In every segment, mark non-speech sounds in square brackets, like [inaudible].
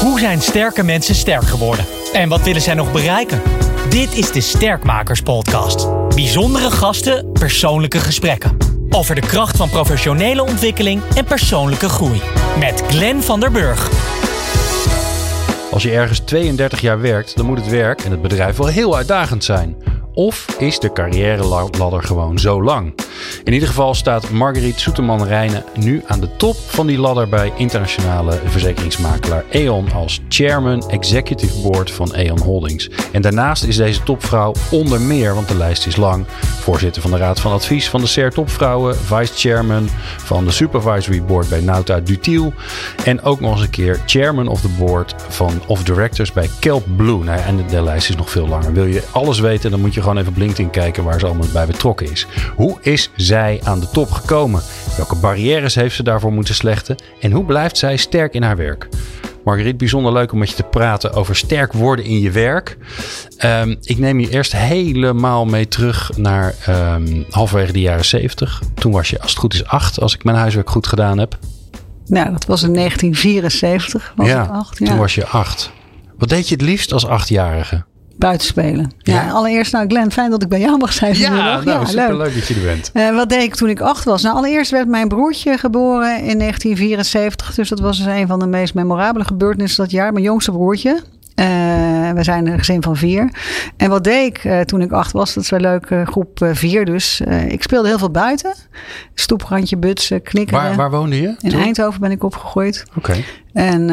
Hoe zijn sterke mensen sterk geworden? En wat willen zij nog bereiken? Dit is de Sterkmakers Podcast. Bijzondere gasten, persoonlijke gesprekken. Over de kracht van professionele ontwikkeling en persoonlijke groei. Met Glenn van der Burg. Als je ergens 32 jaar werkt, dan moet het werk en het bedrijf wel heel uitdagend zijn. Of is de carrière-ladder gewoon zo lang? In ieder geval staat Marguerite Soeterman-Rijnen nu aan de top van die ladder bij internationale verzekeringsmakelaar E.ON als chairman executive board van E.ON Holdings. En daarnaast is deze topvrouw onder meer, want de lijst is lang, voorzitter van de Raad van Advies van de SER Topvrouwen, vice chairman van de supervisory board bij Nauta Dutiel en ook nog eens een keer chairman of the board van of directors bij Kelp Blue. Nou en de, de lijst is nog veel langer. Wil je alles weten, dan moet je gewoon even op LinkedIn kijken waar ze allemaal bij betrokken is. Hoe is zij aan de top gekomen? Welke barrières heeft ze daarvoor moeten slechten? En hoe blijft zij sterk in haar werk? Marguerite, bijzonder leuk om met je te praten over sterk worden in je werk. Um, ik neem je eerst helemaal mee terug naar um, halverwege de jaren 70. Toen was je, als het goed is, acht, als ik mijn huiswerk goed gedaan heb. Nou, dat was in 1974. Was ja, ik acht, toen was je acht. Wat deed je het liefst als achtjarige? Buitenspelen. Ja. ja. allereerst, nou Glenn, fijn dat ik bij jou mag zijn. Ja, nou, ja superleuk dat je er bent. Uh, wat deed ik toen ik acht was? Nou, allereerst werd mijn broertje geboren in 1974. Dus dat was dus een van de meest memorabele gebeurtenissen dat jaar. Mijn jongste broertje. Uh, we zijn een gezin van vier. En wat deed ik uh, toen ik acht was? Dat is wel leuk, uh, groep vier dus. ik speelde heel veel buiten. Stoeprandje, butsen, knikkeren. Waar, waar woonde je? In toen? Eindhoven ben ik opgegroeid. Oké. Okay. En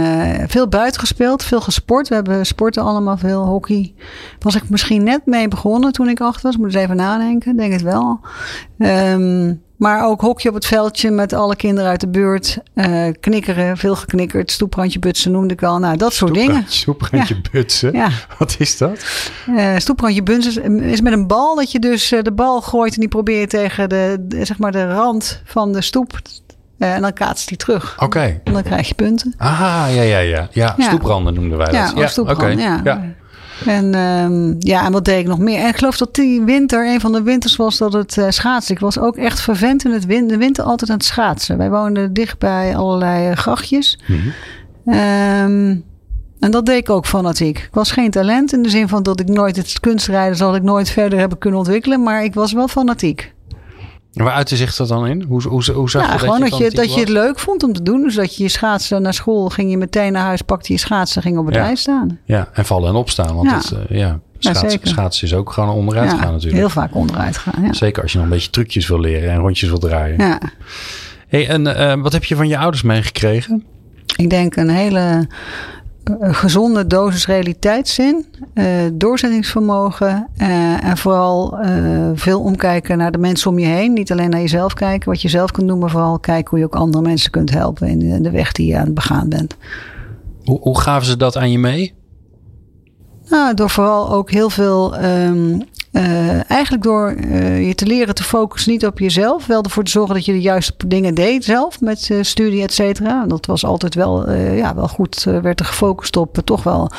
veel buiten gespeeld, veel gesport. We hebben sporten allemaal veel, hockey. Was ik misschien net mee begonnen toen ik acht was. Moet eens even nadenken, denk het wel. Um, maar ook hokje op het veldje met alle kinderen uit de buurt. Uh, knikkeren, veel geknikkerd. Stoeprandje butsen noemde ik al. Nou, dat soort dingen. Stoeprandje ja. butsen? Ja. Wat is dat? Uh, stoeprandje butsen is met een bal dat je dus uh, de bal gooit en die probeer je tegen de, zeg maar de rand van de stoep. en dan kaatst die terug. Oké. Okay. En dan krijg je punten. Ah, ja, ja, ja. Ja, stoepranden noemden wij dat. Ja, ja stoepranden, okay. ja. ja. En um, ja, en wat deed ik nog meer? En ik geloof dat die winter, een van de winters was dat het uh, schaatsen. Ik was ook echt vervent in het win de winter altijd aan het schaatsen. Wij woonden dicht bij allerlei grachtjes. Mm -hmm. um, en dat deed ik ook fanatiek. Ik was geen talent in de zin van dat ik nooit het kunstrijden zal ik nooit verder hebben kunnen ontwikkelen. Maar ik was wel fanatiek. Waar uitte zich dat dan in? Hoe, hoe, hoe zag je gewoon dat, je, dat, je, dat je het leuk vond om te doen. Dus dat je je schaatsen naar school ging je meteen naar huis, pakte je schaatsen, ging op het ja. ijs staan. Ja, en vallen en opstaan. Want Ja. Het, uh, ja, schaatsen, Ja, schaatsen is ook gewoon onderuit gaan natuurlijk. Heel vaak onderuit gaan. Ja. Zeker als je nog een beetje trucjes wil leren en rondjes wil draaien. ja. Hey, en uh, wat heb je van je ouders meegekregen? Ik denk een hele uh, gezonde dosis realiteitszin, uh, doorzettingsvermogen uh, en vooral veel omkijken naar de mensen om je heen. Niet alleen naar jezelf kijken, wat je zelf kunt doen, maar vooral kijken hoe je ook andere mensen kunt helpen in de weg die je aan het begaan bent. Hoe, hoe gaven ze dat aan je mee? Nou, door vooral ook heel veel um, Uh, eigenlijk door uh, je te leren te focussen niet op jezelf. Wel ervoor te zorgen dat je de juiste dingen deed zelf met uh, studie, et cetera. Dat was altijd wel, ja, wel goed. werd er gefocust op toch wel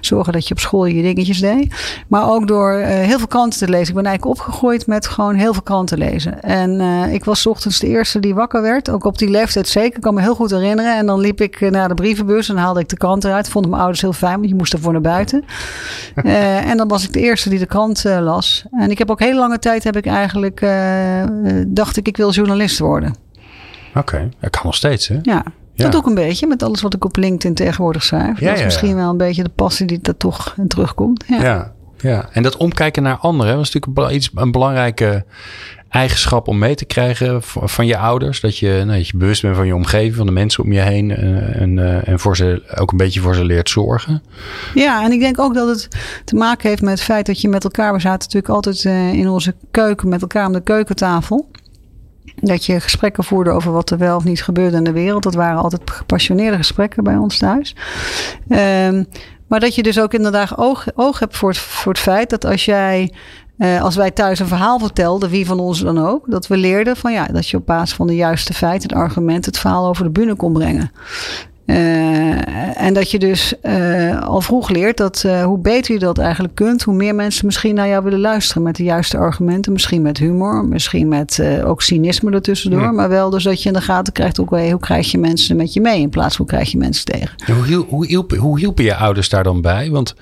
zorgen dat je op school je dingetjes deed. Maar ook door heel veel kranten te lezen. Ik ben eigenlijk opgegroeid met gewoon heel veel kranten lezen. En ik was ochtends de eerste die wakker werd. Ook op die leeftijd zeker. Ik kan me heel goed herinneren. En dan liep ik naar de brievenbus en haalde ik de krant eruit. Vonden mijn ouders heel fijn, want je moest ervoor naar buiten. [laughs] en dan was ik de eerste die de krant las. En ik heb ook heel lange tijd heb ik eigenlijk uh, dacht ik, ik wil journalist worden. Oké, okay. dat kan nog steeds hè? Ja. Ja. Dat ook een beetje met alles wat ik op LinkedIn tegenwoordig schrijf. Ja, dat is ja, misschien wel een beetje de passie die er toch in terugkomt. Ja. ja, ja. En dat omkijken naar anderen was natuurlijk iets, een belangrijke eigenschap om mee te krijgen van je ouders. Dat je, nou, dat je bewust bent van je omgeving, van de mensen om je heen. En, en, en voor ze ook een beetje voor ze leert zorgen. Ja, en ik denk ook dat het te maken heeft met het feit dat je met elkaar. We zaten natuurlijk altijd in onze keuken met elkaar aan de keukentafel. Dat je gesprekken voerde over wat er wel of niet gebeurde in de wereld. Dat waren altijd gepassioneerde gesprekken bij ons thuis. Um, maar dat je dus ook inderdaad oog, oog hebt voor voor het feit dat als jij uh, als wij thuis een verhaal vertelden, wie van ons dan ook, dat we leerden van ja, dat je op basis van de juiste feiten, het argument, het verhaal over de bühne kon brengen. Uh, en dat je dus uh, je al vroeg leert dat uh, hoe beter je dat eigenlijk kunt, hoe meer mensen misschien naar jou willen luisteren met de juiste argumenten. Misschien met humor, misschien met ook cynisme ertussendoor. Ja. Maar wel dus dat je in de gaten krijgt ook hoe krijg je mensen met je mee in plaats van hoe krijg je mensen tegen. hoe, hoe, hielp, hoe hielpen je ouders daar dan bij? Want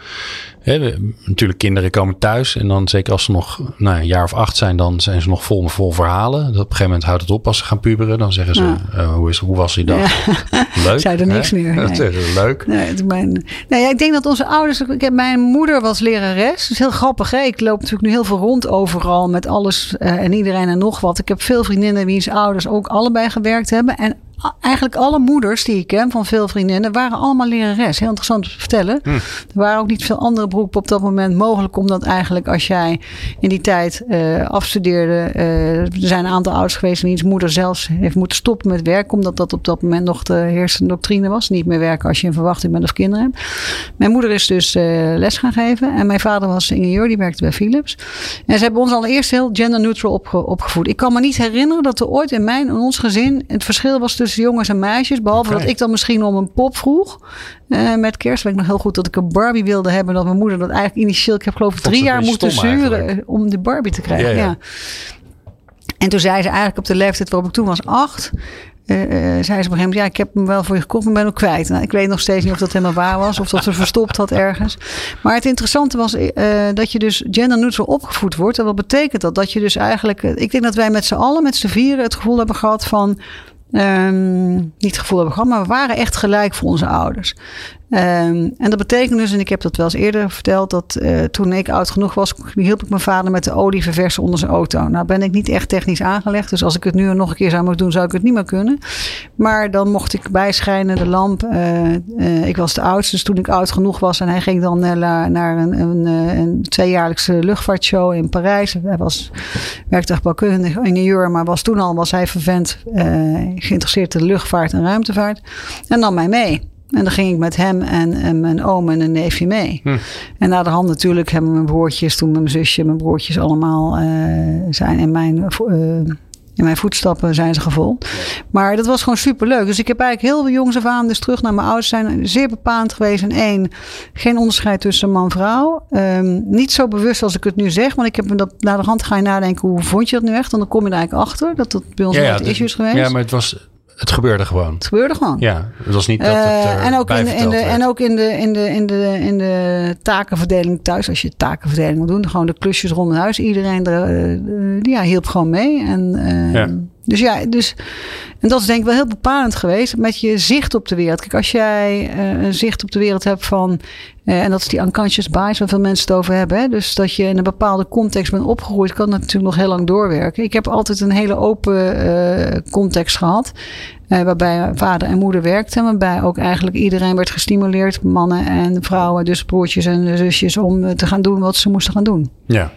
Hè, natuurlijk, kinderen komen thuis en dan zeker als ze nog nou, een jaar of acht zijn, dan zijn ze nog vol, vol verhalen. Dat op een gegeven moment houdt het op als ze gaan puberen. Dan zeggen ze, uh, hoe, is, hoe was die dag? Ja. [laughs] Leuk. Zei er niks meer. [laughs] Nee. Dat is leuk. Nee, mijn, nou ja, ik denk dat onze ouders, ik heb, mijn moeder was lerares. Dat is heel grappig. Hè? Ik loop natuurlijk nu heel veel rond overal met alles uh, en iedereen en nog wat. Ik heb veel vriendinnen wiens ouders ook allebei gewerkt hebben. En eigenlijk alle moeders die ik ken van veel vriendinnen waren allemaal lerares. Heel interessant te vertellen. Hm. Er waren ook niet veel andere beroepen op dat moment mogelijk. Omdat eigenlijk als jij in die tijd uh, afstudeerde. Uh, er zijn een aantal ouders geweest wiens moeder zelfs heeft moeten stoppen met werken. Omdat dat op dat moment nog de heersende doctrine was. Niet meer werken als je in verwachting bent of kinderen hebt. Mijn moeder is dus uh, les gaan geven. En mijn vader was ingenieur. Die werkte bij Philips. En ze hebben ons allereerst heel gender neutral opge opgevoed. Ik kan me niet herinneren dat er ooit in mijn in ons gezin het verschil was tussen jongens en meisjes. Behalve dat ik dan misschien om een pop vroeg. Uh, met kerst weet ik nog heel goed dat ik een Barbie wilde hebben. Dat mijn moeder dat eigenlijk initieel, ik heb geloof ik drie jaar moeten zuren om de Barbie te krijgen. Ja, ja. En toen zei ze eigenlijk op de leeftijd waarop ik toen was acht. Uh, zei ze op een gegeven moment, ja, ik heb hem wel voor je gekocht, maar ben hem kwijt. Nou, ik weet nog steeds niet of dat helemaal waar was of dat ze verstopt had ergens. Maar het interessante was uh, dat je dus gender-neutral opgevoed wordt. En wat betekent dat? Dat je dus eigenlijk, ik denk dat wij met z'n allen, met z'n vieren, het gevoel hebben gehad van Um, niet het gevoel hebben gehad, maar we waren echt gelijk voor onze ouders. Um, en dat betekent dus, en ik heb dat wel eens eerder verteld, dat uh, toen ik oud genoeg was, hielp ik mijn vader met de olie verversen onder zijn auto. Nou ben ik niet echt technisch aangelegd, dus als ik het nu nog een keer zou moeten doen, zou ik het niet meer kunnen. Maar dan mocht ik bijschijnen, de lamp. Uh, uh, ik was de oudste, dus toen ik oud genoeg was en hij ging dan naar, een, een, tweejaarlijkse luchtvaartshow in Parijs. Hij was werktuigbouwkundig ingenieur, maar was toen al was hij vervent geïnteresseerd in luchtvaart en ruimtevaart. En nam mij mee. En dan ging ik met hem en, en mijn oom en een neefje mee. Hm. En na de hand natuurlijk hebben mijn broertjes, toen mijn zusje, mijn broertjes allemaal uh, zijn in mijn, uh, in mijn voetstappen zijn ze gevolgd. Maar dat was gewoon super leuk. Dus ik heb eigenlijk heel veel jongs af aan, dus terug naar mijn ouders zijn zeer bepaald geweest. En één, geen onderscheid tussen man en vrouw. Um, niet zo bewust als ik het nu zeg, want ik heb me dat na de hand ga je nadenken, hoe vond je dat nu echt? En dan kom je er eigenlijk achter dat dat bij ons ja, ja, issues geweest. Ja, maar het was het gebeurde gewoon. Het gebeurde gewoon. Ja, het was niet dat het uh, en ook in de, in de En ook in de, in, de, in, de, in de takenverdeling thuis. Als je takenverdeling moet doen. Gewoon de klusjes rond het huis. Iedereen er, uh, ja, hielp gewoon mee. En, uh, ja. Dus ja, dus, en dat is denk ik wel heel bepalend geweest met je zicht op de wereld. Kijk, als jij uh, een zicht op de wereld hebt van, uh, en dat is die unconscious bias waar veel mensen het over hebben. Dus dat je in een bepaalde context bent opgegroeid, kan dat natuurlijk nog heel lang doorwerken. Ik heb altijd een hele open uh, context gehad, waarbij vader en moeder werkten. Waarbij ook eigenlijk iedereen werd gestimuleerd, mannen en vrouwen, dus broertjes en zusjes, om te gaan doen wat ze moesten gaan doen. Ja.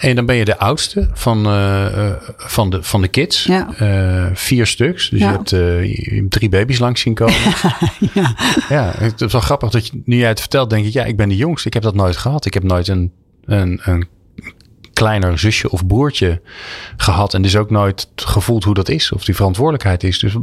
En dan ben je de oudste van, uh, van, de, van de kids. Ja. Uh, vier stuks. Dus ja. je, hebt, drie baby's langs zien komen. [laughs] ja. ja, het is wel grappig dat je, nu jij het vertelt, denk ik, ja, ik ben de jongste. Ik heb dat nooit gehad. Ik heb nooit een, een, een kleiner zusje of broertje gehad. En dus ook nooit gevoeld hoe dat is. Of die verantwoordelijkheid is. Dus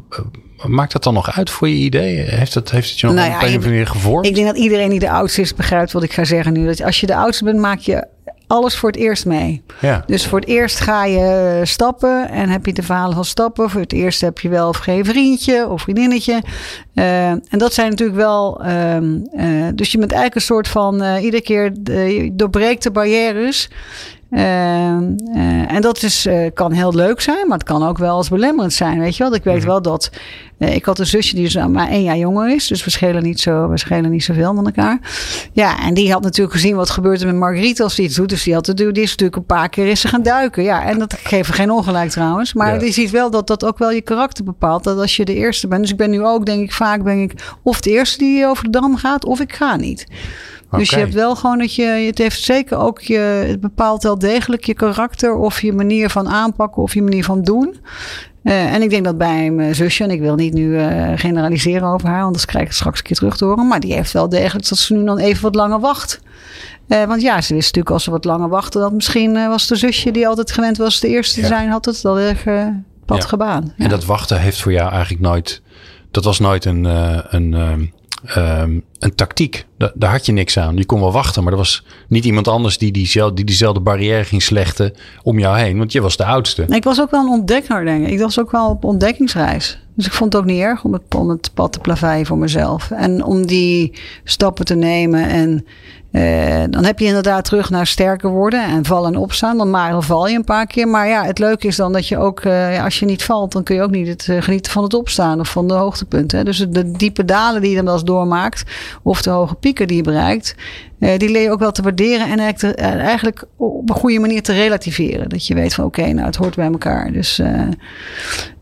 maakt dat dan nog uit voor je idee? Heeft, dat, heeft het je nog nou op een of andere manier gevormd? Ik denk dat iedereen die de oudste is begrijpt wat ik ga zeggen nu. Dat als je de oudste bent, maak je alles voor het eerst mee. Ja. Dus voor het eerst ga je stappen en heb je de verhalen van stappen. Voor het eerst heb je wel of geen vriendje of vriendinnetje. Uh, en dat zijn natuurlijk wel. Uh, uh, dus je bent eigenlijk een soort van. eh, iedere keer doorbreekt de barrières. Uh, en dat is, uh, kan heel leuk zijn, maar het kan ook wel als belemmerend zijn. Weet je wel? Ik weet mm-hmm. wel dat. Uh, ik had een zusje die dus maar één jaar jonger is. Dus we schelen niet, zo, we schelen niet zoveel van elkaar. Ja, en die had natuurlijk gezien wat gebeurt er met Marguerite als die iets doet. Dus die, had, die is natuurlijk een paar keer is ze gaan duiken. Ja, en dat geeft geen ongelijk trouwens. Maar ja. je ziet wel dat dat ook wel je karakter bepaalt. Dat als je de eerste bent. Dus ik ben nu ook, denk ik, vaak ben ik of de eerste die over de dam gaat, of ik ga niet. Okay. Dus je hebt wel gewoon dat je, het heeft zeker ook je, het bepaalt wel degelijk je karakter of je manier van aanpakken of je manier van doen. Uh, en ik denk dat bij mijn zusje, en ik wil niet nu uh, generaliseren over haar, anders krijg ik het straks een keer terug te horen, maar die heeft wel degelijk dat ze nu dan even wat langer wacht. Uh, want ja, ze wist natuurlijk als ze wat langer wachten, dat misschien was de zusje die altijd gewend was de eerste te ja. zijn, had het wel erg pad ja. gebaan. Ja. En dat wachten heeft voor jou eigenlijk nooit, dat was nooit een, een ehm, een tactiek. Da daar had je niks aan. Je kon wel wachten, maar er was niet iemand anders die, die, die diezelfde barrière ging slechten om jou heen. Want je was de oudste. ik was ook wel een ontdekker, denk ik. Ik was ook wel op ontdekkingsreis. Dus ik vond het ook niet erg om het, om het pad te plaveien voor mezelf. En om die stappen te nemen en uh, dan heb je inderdaad terug naar sterker worden en vallen en opstaan. Dan maar val je een paar keer. Maar ja, het leuke is dan dat je ook, uh, als je niet valt, dan kun je ook niet het, uh, genieten van het opstaan of van de hoogtepunten. Hè. Dus de diepe dalen die je dan wel eens doormaakt, of de hoge pieken die je bereikt, uh, die leer je ook wel te waarderen en eigenlijk op een goede manier te relativeren. Dat je weet van oké, okay, nou het hoort bij elkaar. Dus, uh,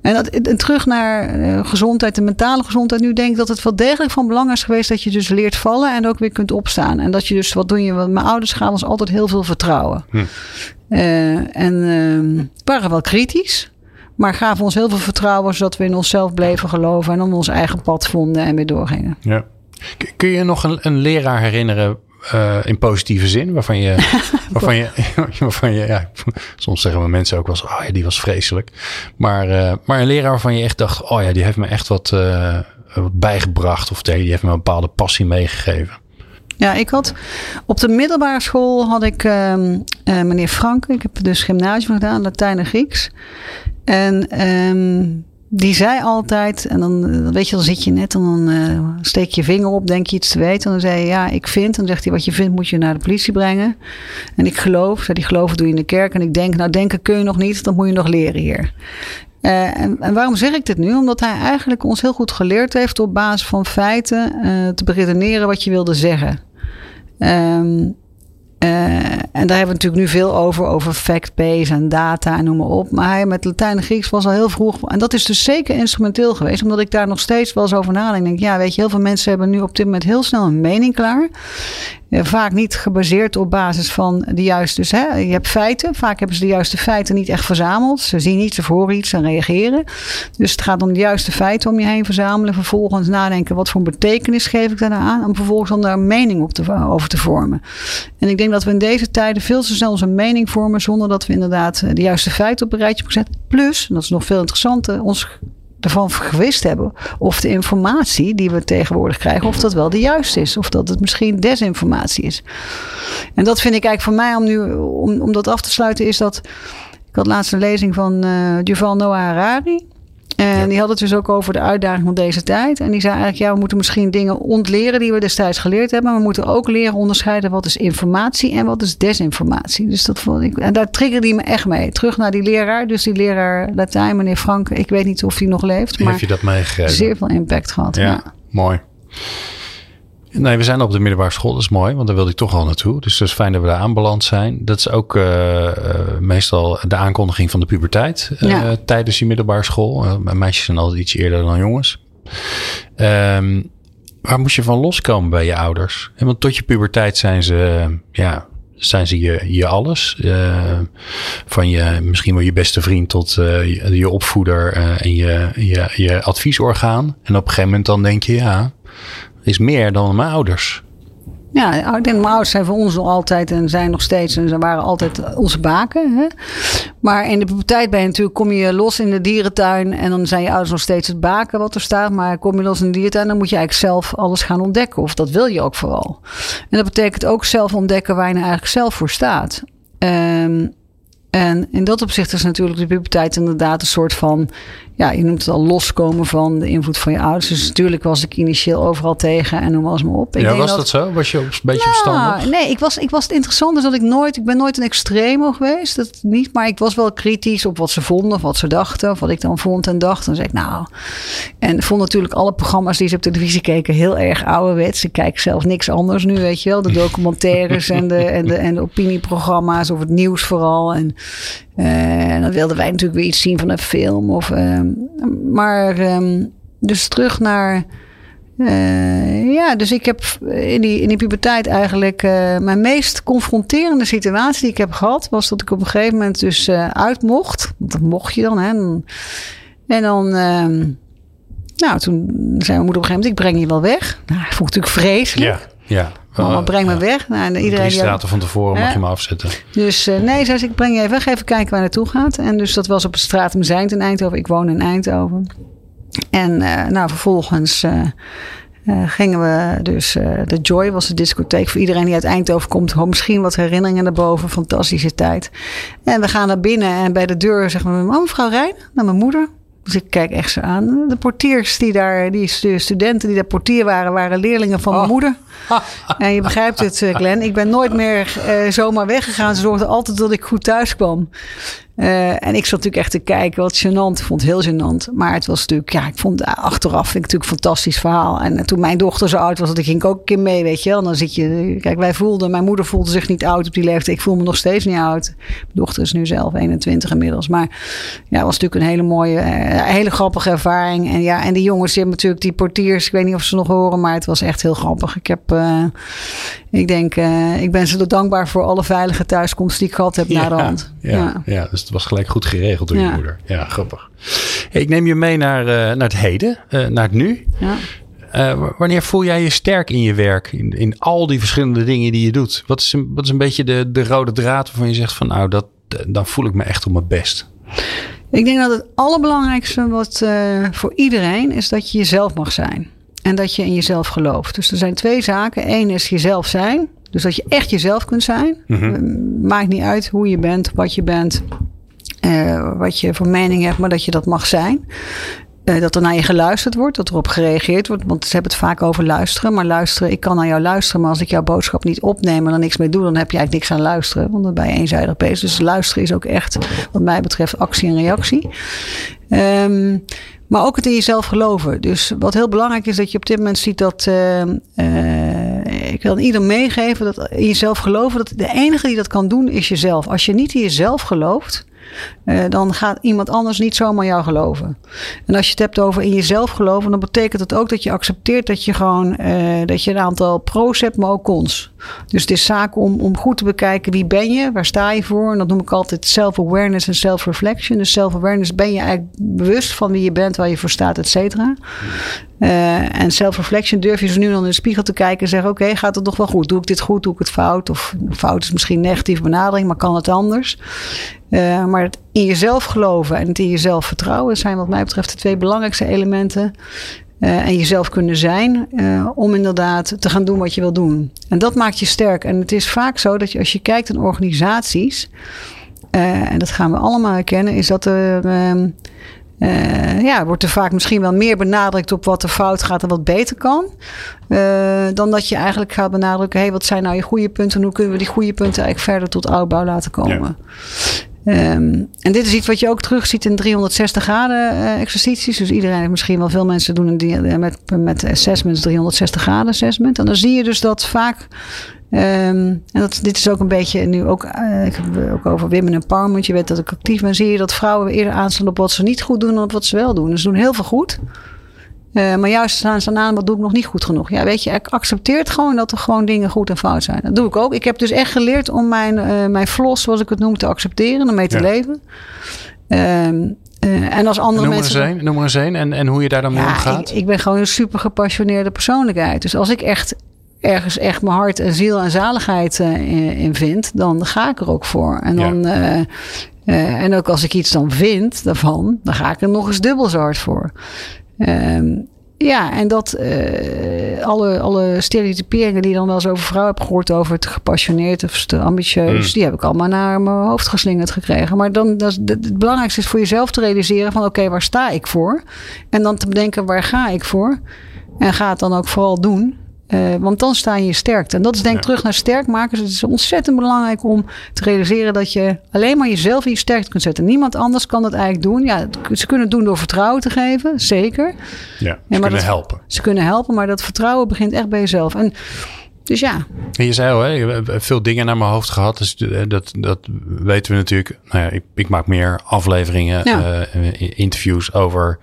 en, dat, en terug naar gezondheid, de mentale gezondheid. Nu denk ik dat het wel degelijk van belang is geweest dat je dus leert vallen en ook weer kunt opstaan. En dat je dus, wat doen je? Want mijn ouders gaven ons altijd heel veel vertrouwen. Hm. en ehm, waren wel kritisch. Maar gaven ons heel veel vertrouwen, zodat we in onszelf bleven geloven en om ons eigen pad vonden en weer doorgingen. Ja. Kun je nog een, een leraar herinneren uh, in positieve zin, waarvan je, [laughs] waarvan je, [laughs] waarvan je ja, soms zeggen we mensen ook wel eens, oh ja, die was vreselijk. Maar, uh, maar een leraar waarvan je echt dacht, oh ja, die heeft me echt wat, uh, wat bijgebracht of die heeft me een bepaalde passie meegegeven. Ja, ik had op de middelbare school had ik uh, meneer Frank. Ik heb dus gymnasium gedaan, Latijn en Grieks. En um, die zei altijd, en dan eh, weet je, dan zit je net en dan uh, steek je vinger op, denk je iets te weten. En dan zei je, ja, ik vind. En dan zegt hij, wat je vindt moet je naar de politie brengen. En ik geloof, zei die geloven doe je in de kerk. En ik denk, nou denken kun je nog niet, dat moet je nog leren hier. Uh, en, en, waarom zeg ik dit nu? Omdat hij eigenlijk ons heel goed geleerd heeft op basis van feiten uh, te beredeneren wat je wilde zeggen. Um, uh, en daar hebben we natuurlijk nu veel over, over fact-base en data en noem maar op. Maar hij met Latijn en Grieks was al heel vroeg. En dat is dus zeker instrumenteel geweest, omdat ik daar nog steeds wel eens over nadenk. Ik denk, ja, weet je, heel veel mensen hebben nu op dit moment heel snel een mening klaar. Eh, vaak niet gebaseerd op basis van de juiste. Dus hè, je hebt feiten. Vaak hebben ze de juiste feiten niet echt verzameld. Ze zien iets, ze horen iets en reageren. Dus het gaat om de juiste feiten om je heen verzamelen. Vervolgens nadenken wat voor betekenis geef ik daar nou aan. Om vervolgens dan daar een mening op te, over te vormen. En ik denk dat we in deze tijden veel te snel onze mening vormen. zonder dat we inderdaad de juiste feiten op een rijtje hebben gezet. Plus, en dat is nog veel interessanter, ons ervan gewist hebben of de informatie die we tegenwoordig krijgen, of dat wel de juiste is. Of dat het misschien desinformatie is. En dat vind ik eigenlijk voor mij om nu om, om dat af te sluiten, is dat. Ik had laatst een lezing van uh, Yuval Noah Harari. En die had het dus ook over de uitdaging van deze tijd. En die zei eigenlijk, ja, we moeten misschien dingen ontleren die we destijds geleerd hebben. Maar we moeten ook leren onderscheiden wat is informatie en wat is desinformatie. Dus dat vond ik. En daar triggerde hij me echt mee. Terug naar die leraar. Dus die leraar Latijn, meneer Frank. Ik weet niet of hij nog leeft. Maar Heb je dat meegegeven? Zeer veel impact gehad. Ja, ja. mooi. Nee, we zijn op de middelbare school. Dat is mooi, want daar wilde ik toch al naartoe. Dus het is fijn dat we daar aanbeland zijn. Dat is ook uh, meestal de aankondiging van de puberteit uh, ja. tijdens die middelbare school. meisjes zijn altijd iets eerder dan jongens. Um, waar moest je van loskomen bij je ouders? Want tot je puberteit zijn ze, ja, zijn ze je, je alles. van je, misschien wel je beste vriend tot je, je, opvoeder en je, je, je adviesorgaan. En op een gegeven moment dan denk je, ja is meer dan mijn ouders. Ja, ik denk mijn ouders zijn voor ons nog altijd en zijn nog steeds en ze waren altijd onze baken. Hè? Maar in de puberteit ben je natuurlijk, kom je los in de dierentuin en dan zijn je ouders nog steeds het baken wat er staat. Maar kom je los in de dierentuin, dan moet je eigenlijk zelf alles gaan ontdekken. Of dat wil je ook vooral. En dat betekent ook zelf ontdekken waar je nou eigenlijk zelf voor staat. Um, en in dat opzicht is natuurlijk de puberteit inderdaad een soort van, ja, je noemt het al loskomen van de invloed van je ouders. Dus natuurlijk was ik initieel overal tegen en noem alles maar op. Ik ja, was dat, zo? Was je een beetje ja, Nee, ik was, ik was het interessant is dat ik nooit, ik ben nooit een extremo geweest. Dat niet, maar ik was wel kritisch op wat ze vonden of wat ze dachten. Of wat ik dan vond en dacht. Dan zei ik nou. En vond natuurlijk alle programma's die ze op televisie keken heel erg ouderwets. Ik kijk zelf niks anders nu, weet je wel. De documentaires en, de, en, de, en de opinieprogramma's of het nieuws vooral. En uh, dan wilden wij natuurlijk weer iets zien van een film. Of, uh, maar um, dus terug naar. Uh, ja, dus ik heb in die, in die puberteit eigenlijk. mijn meest confronterende situatie die ik heb gehad. was dat ik op een gegeven moment dus uit mocht. Dat mocht je dan, hè. En dan. Ehm, nou, toen zei mijn moeder op een gegeven moment: Ik breng je wel weg. Nou, ik vond het natuurlijk vreselijk. Ja, ja. Mama, breng me weg. Nou, iedereen Drie straten van tevoren mag je me afzetten. Dus uh, nee, zei ze, ik breng je even weg. Even kijken waar naartoe gaat. En dus dat was op de straat Zijnd in Eindhoven. Ik woon in Eindhoven. En uh, nou, vervolgens... Uh, uh, gingen we dus, uh, de Joy was de discotheek voor iedereen die uit Eindhoven komt. Misschien wat herinneringen naar boven, fantastische tijd. En we gaan naar binnen en bij de deur zeggen we, oh mevrouw Rijn, naar mijn moeder. Dus ik kijk echt zo aan. De portiers die daar, die studenten die daar portier waren, waren leerlingen van mijn oh. moeder. [laughs] En je begrijpt het, Glenn. Ik ben nooit meer uh, zomaar weggegaan. Ze zorgden altijd dat ik goed thuis kwam. Uh, en ik zat natuurlijk echt te kijken, wat gênant. Ik vond het heel gênant. Maar het was natuurlijk, ja, ik vond achteraf vind ik natuurlijk een fantastisch verhaal. En toen mijn dochter zo oud was, dan ging ik ook een keer mee, weet je wel. En dan zit je, kijk, wij voelden, mijn moeder voelde zich niet oud op die leeftijd. Ik voel me nog steeds niet oud. Mijn dochter is nu zelf 21 inmiddels. Maar ja, het was natuurlijk een hele mooie, uh, hele grappige ervaring. En ja, en die jongens, die hebben natuurlijk die portiers, ik weet niet of ze nog horen, maar het was echt heel grappig. Ik heb, uh, ik denk, ik ben ze dankbaar voor alle veilige thuiskomst die ik gehad heb ja, na de hand. Ja, ja. ja dus het was gelijk goed geregeld door je moeder. Ja, grappig. ik neem je mee naar, uh, naar het heden, uh, naar het nu. Ja. Uh, wanneer voel jij je sterk in je werk? In, in al die verschillende dingen die je doet? Wat is een, wat is een beetje de, de rode draad waarvan je zegt van nou, dat, dan voel ik me echt op mijn best? Ik denk dat het allerbelangrijkste wat voor iedereen is dat je jezelf mag zijn. En dat je in jezelf gelooft. Dus er zijn twee zaken. Eén is jezelf zijn. Dus dat je echt jezelf kunt zijn. Mhm. Maakt niet uit hoe je bent, wat je bent, uh, wat je voor mening hebt, maar dat je dat mag zijn. Uh, dat er naar je geluisterd wordt, dat erop gereageerd wordt. Want ze hebben het vaak over luisteren. Maar luisteren, ik kan naar jou luisteren. Maar als ik jouw boodschap niet opneem en er niks mee doe, dan heb je eigenlijk niks aan luisteren. Want dan ben je eenzijdig bezig. Dus luisteren is ook echt, wat mij betreft, actie en reactie. Um, maar ook het in jezelf geloven. Dus wat heel belangrijk is, dat je op dit moment ziet dat. Uh, ik wil ieder meegeven dat in jezelf geloven. Dat de enige die dat kan doen is jezelf. Als je niet in jezelf gelooft uh, dan gaat iemand anders niet zomaar jou geloven. En als je het hebt over in jezelf geloven, dan betekent het ook dat je accepteert dat je gewoon uh, dat je een aantal pro's hebt, maar ook cons. Dus het is zaak om, om goed te bekijken wie ben je, waar sta je voor. En dat noem ik altijd self-awareness en self-reflection. Dus self-awareness ben je eigenlijk bewust van wie je bent, waar je voor staat, et cetera. Uh, en self-reflection durf je zo nu dan in de spiegel te kijken en zeggen: Oké, gaat het nog wel goed? Doe ik dit goed? Doe ik het fout? Of fout is misschien negatieve benadering, maar kan het anders? Uh, maar het in jezelf geloven en het in jezelf vertrouwen zijn, wat mij betreft, de twee belangrijkste elementen. Uh, en jezelf kunnen zijn uh, om inderdaad te gaan doen wat je wil doen. En dat maakt je sterk. En het is vaak zo dat je, als je kijkt naar organisaties, en dat gaan we allemaal herkennen, is dat er ehm, ja, wordt er vaak misschien wel meer benadrukt op wat er fout gaat en wat beter kan. Dan dat je eigenlijk gaat benadrukken: hé, hey, wat zijn nou je goede punten en hoe kunnen we die goede punten eigenlijk verder tot uitbouw laten komen. Ja. Um, en dit is iets wat je ook terugziet in 360 graden uh, exercities. Dus iedereen, misschien wel veel mensen doen een, met, met assessments 360 graden assessment. En dan zie je dus dat vaak Um, en dat, dit is ook een beetje nu ook, uh, ik heb ook over women empowerment. Je weet dat ik actief ben. Zie je dat vrouwen eerder aanstaan op wat ze niet goed doen dan op wat ze wel doen. Dus ze doen heel veel goed. Uh, maar juist staan ze aan, wat doe ik nog niet goed genoeg? Ja, weet je, ik accepteert gewoon dat er gewoon dingen goed en fout zijn. Dat doe ik ook. Ik heb dus echt geleerd om mijn, uh, mijn flos, zoals ik het noem, te accepteren en mee te ja. leven. Um, uh, en als andere noem mensen. Een, noem maar eens een en, en hoe je daar dan mee ja, omgaat. Ik, ik ben gewoon een super gepassioneerde persoonlijkheid. Dus als ik echt ergens echt mijn hart en ziel en zaligheid uh, in vind, dan ga ik er ook voor. En dan. Ja. Uh, uh, en ook als ik iets dan vind daarvan, dan ga ik er nog eens dubbel zo hard voor. Um, ja, en dat alle, alle stereotyperingen die je dan wel eens over vrouwen heb gehoord, over te gepassioneerd of te ambitieus, mm. die heb ik allemaal naar mijn hoofd geslingerd gekregen. Maar dan, dat, het belangrijkste is voor jezelf te realiseren van oké, okay, waar sta ik voor? En dan te bedenken, waar ga ik voor? En ga het dan ook vooral doen. Uh, want dan sta je sterk. En dat is denk ik ja. terug naar sterkmakers. Het is ontzettend belangrijk om te realiseren dat je alleen maar jezelf in je sterkte kunt zetten. Niemand anders kan dat eigenlijk doen. Ja, ze kunnen het doen door vertrouwen te geven, zeker. Ja, ze ja, kunnen dat, helpen. Ze kunnen helpen, maar dat vertrouwen begint echt bij jezelf. En dus ja. En je zei al, hè, veel dingen naar mijn hoofd gehad. Dus eh, dat, dat weten we natuurlijk. Nou ja, ik, ik maak meer afleveringen, ja. uh, interviews over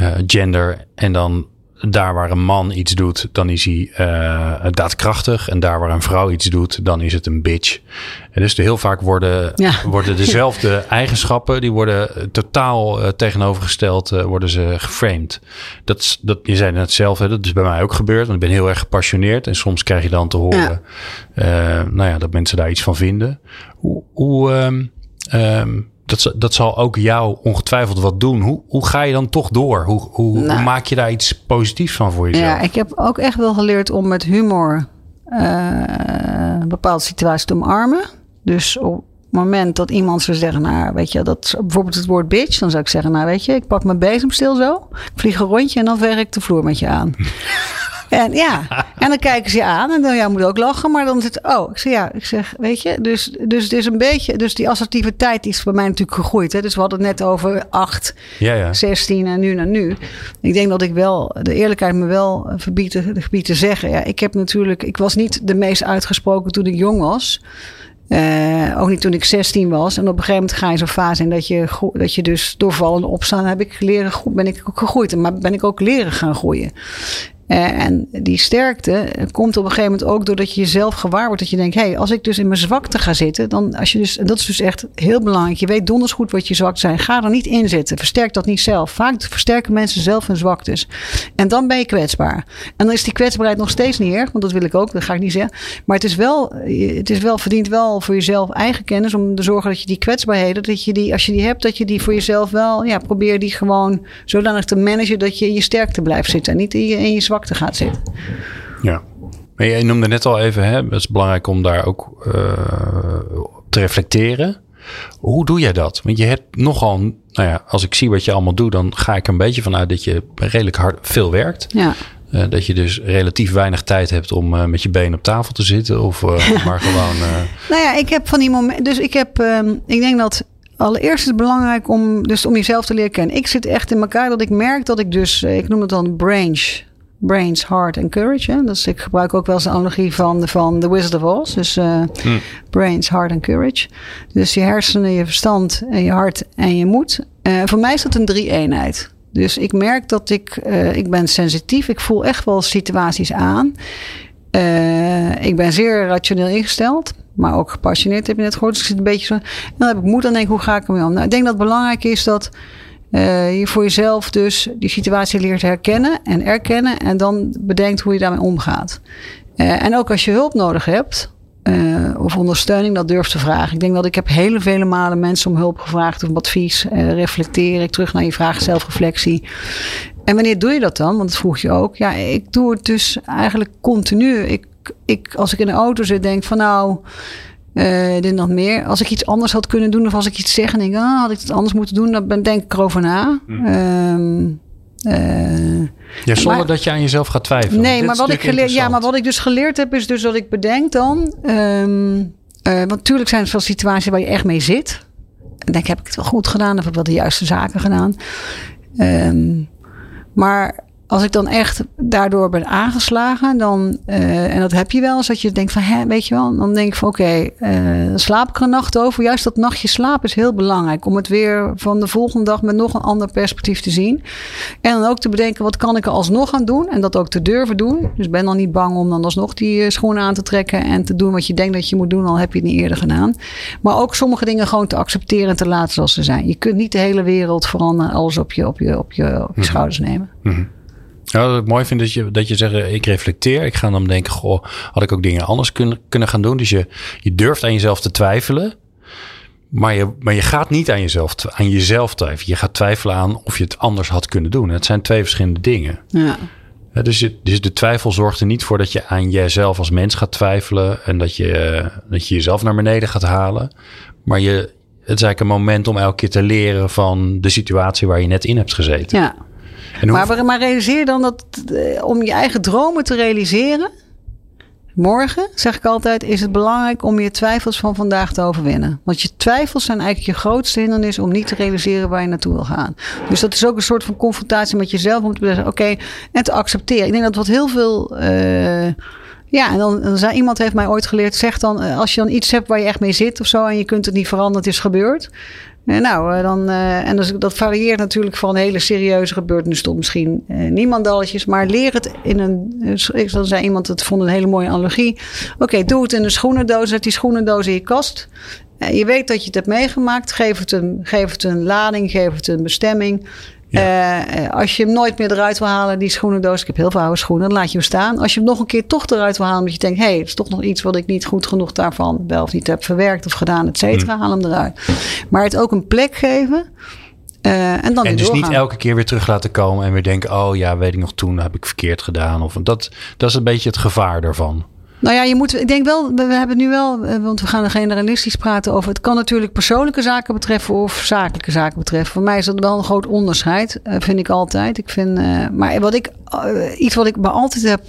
uh, gender. En dan daar waar een man iets doet, dan is hij uh, daadkrachtig. En daar waar een vrouw iets doet, dan is het een bitch. En dus heel vaak worden, ja. worden [laughs] dezelfde eigenschappen, die worden totaal uh, tegenovergesteld, uh, worden ze geframed. Dat, dat, je zei net zelf, hè, dat is bij mij ook gebeurd. Want ik ben heel erg gepassioneerd. En soms krijg je dan te horen ja. nou ja, dat mensen daar iets van vinden. Hoe, hoe um, um, dat, dat zal ook jou ongetwijfeld wat doen. Hoe, hoe ga je dan toch door? Hoe, hoe, hoe Nou. maak je daar iets positiefs van voor jezelf? Ja, ik heb ook echt wel geleerd om met humor eh, bepaalde situaties te omarmen. Dus op het moment dat iemand zou zeggen, nou weet je, dat bijvoorbeeld het woord bitch, dan zou ik zeggen, nou weet je, ik pak mijn bezemstil zo, ik vlieg een rondje en dan veeg ik de vloer met je aan. [laughs] En ja, [laughs] en dan kijken ze je aan en dan ja, moet ook lachen, maar dan zit oh, ik zeg ja, ik zeg, weet je, dus, dus het is een beetje, dus die assertiviteit is bij mij natuurlijk gegroeid. Hè? Dus we hadden het net over acht, ja, ja. 16 en nu naar nu. Ik denk dat ik wel de eerlijkheid me wel verbiedt te, gebied te zeggen. Ja, ik heb natuurlijk, ik was niet de meest uitgesproken toen ik jong was. Eh, ook niet toen ik 16 was. En op een gegeven moment ga je zo'n fase in dat je, dat je dus doorvallen en opstaan. Heb ik leren, ben ik ook gegroeid. Maar ben ik ook leren gaan groeien. Eh, en die sterkte komt op een gegeven moment ook doordat je jezelf gewaar wordt. Dat je denkt, hé, hey, als ik dus in mijn zwakte ga zitten, dan als je dus, en dat is dus echt heel belangrijk. Je weet donders goed wat je zwakte zijn. Ga er niet in zitten. Versterk dat niet zelf. Vaak versterken mensen zelf hun zwaktes. En dan ben je kwetsbaar. En dan is die kwetsbaarheid nog steeds niet erg, want dat wil ik ook, dat ga ik niet zeggen. Maar het is wel, het is wel verdient wel voor jezelf eigen kennis om te zorgen dat je die kwetsbaarheden, dat je die, als je die hebt, dat je die voor jezelf wel, ja, probeer die gewoon zodanig te managen dat je in je sterkte blijft zitten en niet in je, in je zwakte gaat zitten. Ja. Maar je noemde net al even, hè, het is belangrijk om daar ook eh, te reflecteren. Hoe doe jij dat? Want je hebt nogal, nou ja, als ik zie wat je allemaal doet, dan ga ik een beetje vanuit dat je redelijk hard veel werkt. Ja. Eh, dat je dus relatief weinig tijd hebt om eh, met je benen op tafel te zitten. Of [laughs] maar gewoon. Nou ja, ik heb van die momenten. Dus ik heb. ehm, ik denk dat. Allereerst is het belangrijk om, dus om jezelf te leren kennen. Ik zit echt in elkaar dat ik merk dat ik dus. Ik noem het dan brains. Brains, heart en courage. Hè? Dus ik gebruik ook wel eens de analogie van, van The Wizard of Oz. Dus eh, brains, heart en courage. Dus je hersenen, je verstand en je hart en je moed. Eh, voor mij is dat een drie-eenheid. Dus ik merk dat ik, eh, ik ben sensitief. Ik voel echt wel situaties aan. Ik ben zeer rationeel ingesteld, maar ook gepassioneerd, heb je net gehoord. Dus ik zit een beetje zo. En dan heb ik moed aan denk ik, hoe ga ik ermee om? Nou, ik denk dat het belangrijk is dat je voor jezelf dus die situatie leert herkennen en erkennen. En dan bedenkt hoe je daarmee omgaat. Eh, en ook als je hulp nodig hebt. eh, of ondersteuning, dat durf te vragen. Ik denk dat ik heb hele vele malen mensen om hulp gevraagd, om advies, eh, reflecteer ik terug naar je vraag, zelfreflectie. En wanneer doe je dat dan? Want dat vroeg je ook. Ja, ik doe het dus eigenlijk continu. Ik, ik, als ik in de auto zit, denk van nou, eh dit nog meer. Als ik iets anders had kunnen doen of als ik iets zeg en denk, ah, had ik het anders moeten doen, dan ben, denk ik erover na. Ehm, eh, ja, zonder Maar- dat je aan jezelf gaat twijfelen. Nee, maar wat, ik geleerd, ja, maar wat ik dus geleerd heb, is dus dat ik bedenk dan. ehm, eh, want natuurlijk zijn er veel situaties waar je echt mee zit. En denk, heb ik het wel goed gedaan? Of heb ik wel de juiste zaken gedaan? Ehm, maar als ik dan echt daardoor ben aangeslagen, dan, eh, en dat heb je wel eens, dat je denkt van, hè, weet je wel, dan denk ik van, oké, eh, dan slaap ik er een nacht over. Juist dat nachtje slaap is heel belangrijk, om het weer van de volgende dag met nog een ander perspectief te zien. En dan ook te bedenken, wat kan ik er alsnog aan doen? En dat ook te durven doen. Dus ben dan niet bang om dan alsnog die eh, schoenen aan te trekken en te doen wat je denkt dat je moet doen, al heb je het niet eerder gedaan. Maar ook sommige dingen gewoon te accepteren en te laten zoals ze zijn. Je kunt niet de hele wereld veranderen, alles op je, op je, op je, op je schouders nemen. Ja, wat ik mooi vind dat je, dat je zegt, eh, ik reflecteer. Ik ga dan denken, goh, had ik ook dingen anders kunnen, kunnen gaan doen? Dus je, je durft aan jezelf te twijfelen. Maar je, maar je gaat niet aan jezelf, aan jezelf twijfelen. Je gaat twijfelen aan of je het anders had kunnen doen. Het zijn twee verschillende dingen. Ja. Ja, dus, je- dus de twijfel zorgt er niet voor dat je aan jezelf als mens gaat twijfelen. En dat je, eh, dat je jezelf naar beneden gaat halen. Maar je, het is eigenlijk een moment om elke keer te leren van de situatie waar je net in hebt gezeten. ja. Maar, maar realiseer dan dat eh, om je eigen dromen te realiseren, morgen zeg ik altijd, is het belangrijk om je twijfels van vandaag te overwinnen. Want je twijfels zijn eigenlijk je grootste hindernis om niet te realiseren waar je naartoe wil gaan. Dus dat is ook een soort van confrontatie met jezelf om te zeggen, oké, en te accepteren. Ik denk dat wat heel veel. eh, ja, en dan, dan zei iemand heeft mij ooit geleerd, zeg dan, eh, als je dan iets hebt waar je echt mee zit of zo en je kunt het niet veranderen, het is gebeurd. Eh, nou, eh, dan, eh, en dus, dat varieert natuurlijk van hele serieuze gebeurtenissen tot misschien niemandalletjes. Maar leer het in een. ik zei iemand, het vond een hele mooie analogie. Oké, doe het in een schoenendoos. Zet die schoenendoos in je kast. Je weet dat je het hebt meegemaakt. Geef het, een, geef het een lading, geef het een bestemming. Uh, als je hem nooit meer eruit wil halen, die schoenendoos. Ik heb heel veel oude schoenen, dan laat je hem staan. Als je hem nog een keer toch eruit wil halen, omdat je denkt: hé, hey, het is toch nog iets wat ik niet goed genoeg daarvan wel of niet heb verwerkt of gedaan, et cetera, mm. haal hem eruit. Maar het ook een plek geven. Uh, en dan en dus niet elke keer weer terug laten komen en weer denken: oh ja, weet ik nog toen heb ik verkeerd gedaan. Of dat, dat is een beetje het gevaar daarvan. Nou ja, je moet, ik denk wel, we hebben nu wel, eh, want we gaan generalistisch praten over. Het kan natuurlijk persoonlijke zaken betreffen of zakelijke zaken betreffen. Voor mij is dat wel een groot onderscheid, eh, vind ik altijd. Ik vind, uh, maar wat ik, iets wat ik me altijd heb,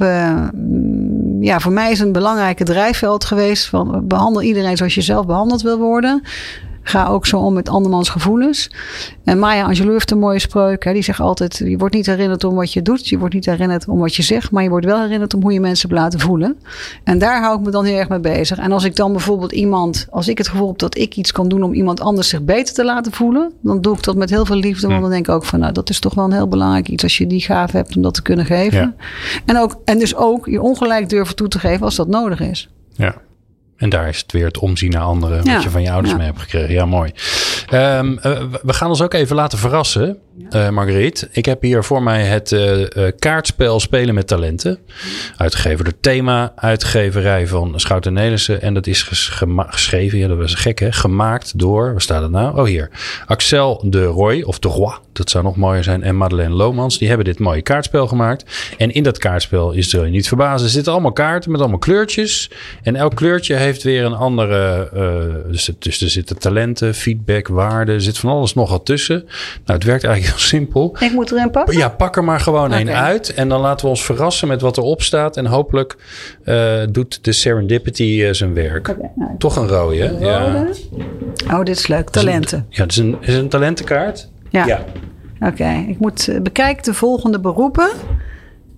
ja, voor mij is een belangrijke drijfveld geweest. Van behandel iedereen zoals je zelf behandeld wil worden. Ga ook zo om met andermans gevoelens. En Maya Angelou heeft een mooie spreuk. Hè? Die zegt altijd: Je wordt niet herinnerd om wat je doet. Je wordt niet herinnerd om wat je zegt. Maar je wordt wel herinnerd om hoe je mensen hebt laten voelen. En daar hou ik me dan heel erg mee bezig. En als ik dan bijvoorbeeld iemand, als ik het gevoel heb dat ik iets kan doen om iemand anders zich beter te laten voelen. Dan doe ik dat met heel veel liefde. Want dan denk ik ook van: Nou, dat is toch wel een heel belangrijk iets als je die gave hebt om dat te kunnen geven. En, ook, en dus ook je ongelijk durven toe te geven als dat nodig is. Ja. En daar is het weer het omzien naar anderen, wat je van je ouders mee hebt gekregen. Ja, mooi. Um, we gaan ons ook even laten verrassen, uh, Marguerite. Ik heb hier voor mij het uh, kaartspel Spelen met Talenten. Uitgegeven door Thema, uitgeverij van Schouten Nelissen. En dat is geschreven, ja, dat was gek hè, gemaakt door, waar staat het nou? Oh hier, Axel de Roy, of de Roy, dat zou nog mooier zijn. En Madeleine Lomans, die hebben dit mooie kaartspel gemaakt. En in dat kaartspel is er niet verbazen. Er zitten allemaal kaarten met allemaal kleurtjes. En elk kleurtje heeft weer een andere. Uh, dus, dus er zitten talenten, feedback, waarden. Er zit van alles nog wat tussen. Nou, het werkt eigenlijk heel simpel. Ik moet er een pakken? Ja, pak er maar gewoon okay. een uit. En dan laten we ons verrassen met wat erop staat. En hopelijk uh, doet de serendipity uh, zijn werk. Okay, nou, Toch een rode, hè? Ja. Oh, dit is leuk. Talenten. ja, het is een, is een talentenkaart. Ja. ja. Oké, ik moet eh, bekijken de volgende beroepen.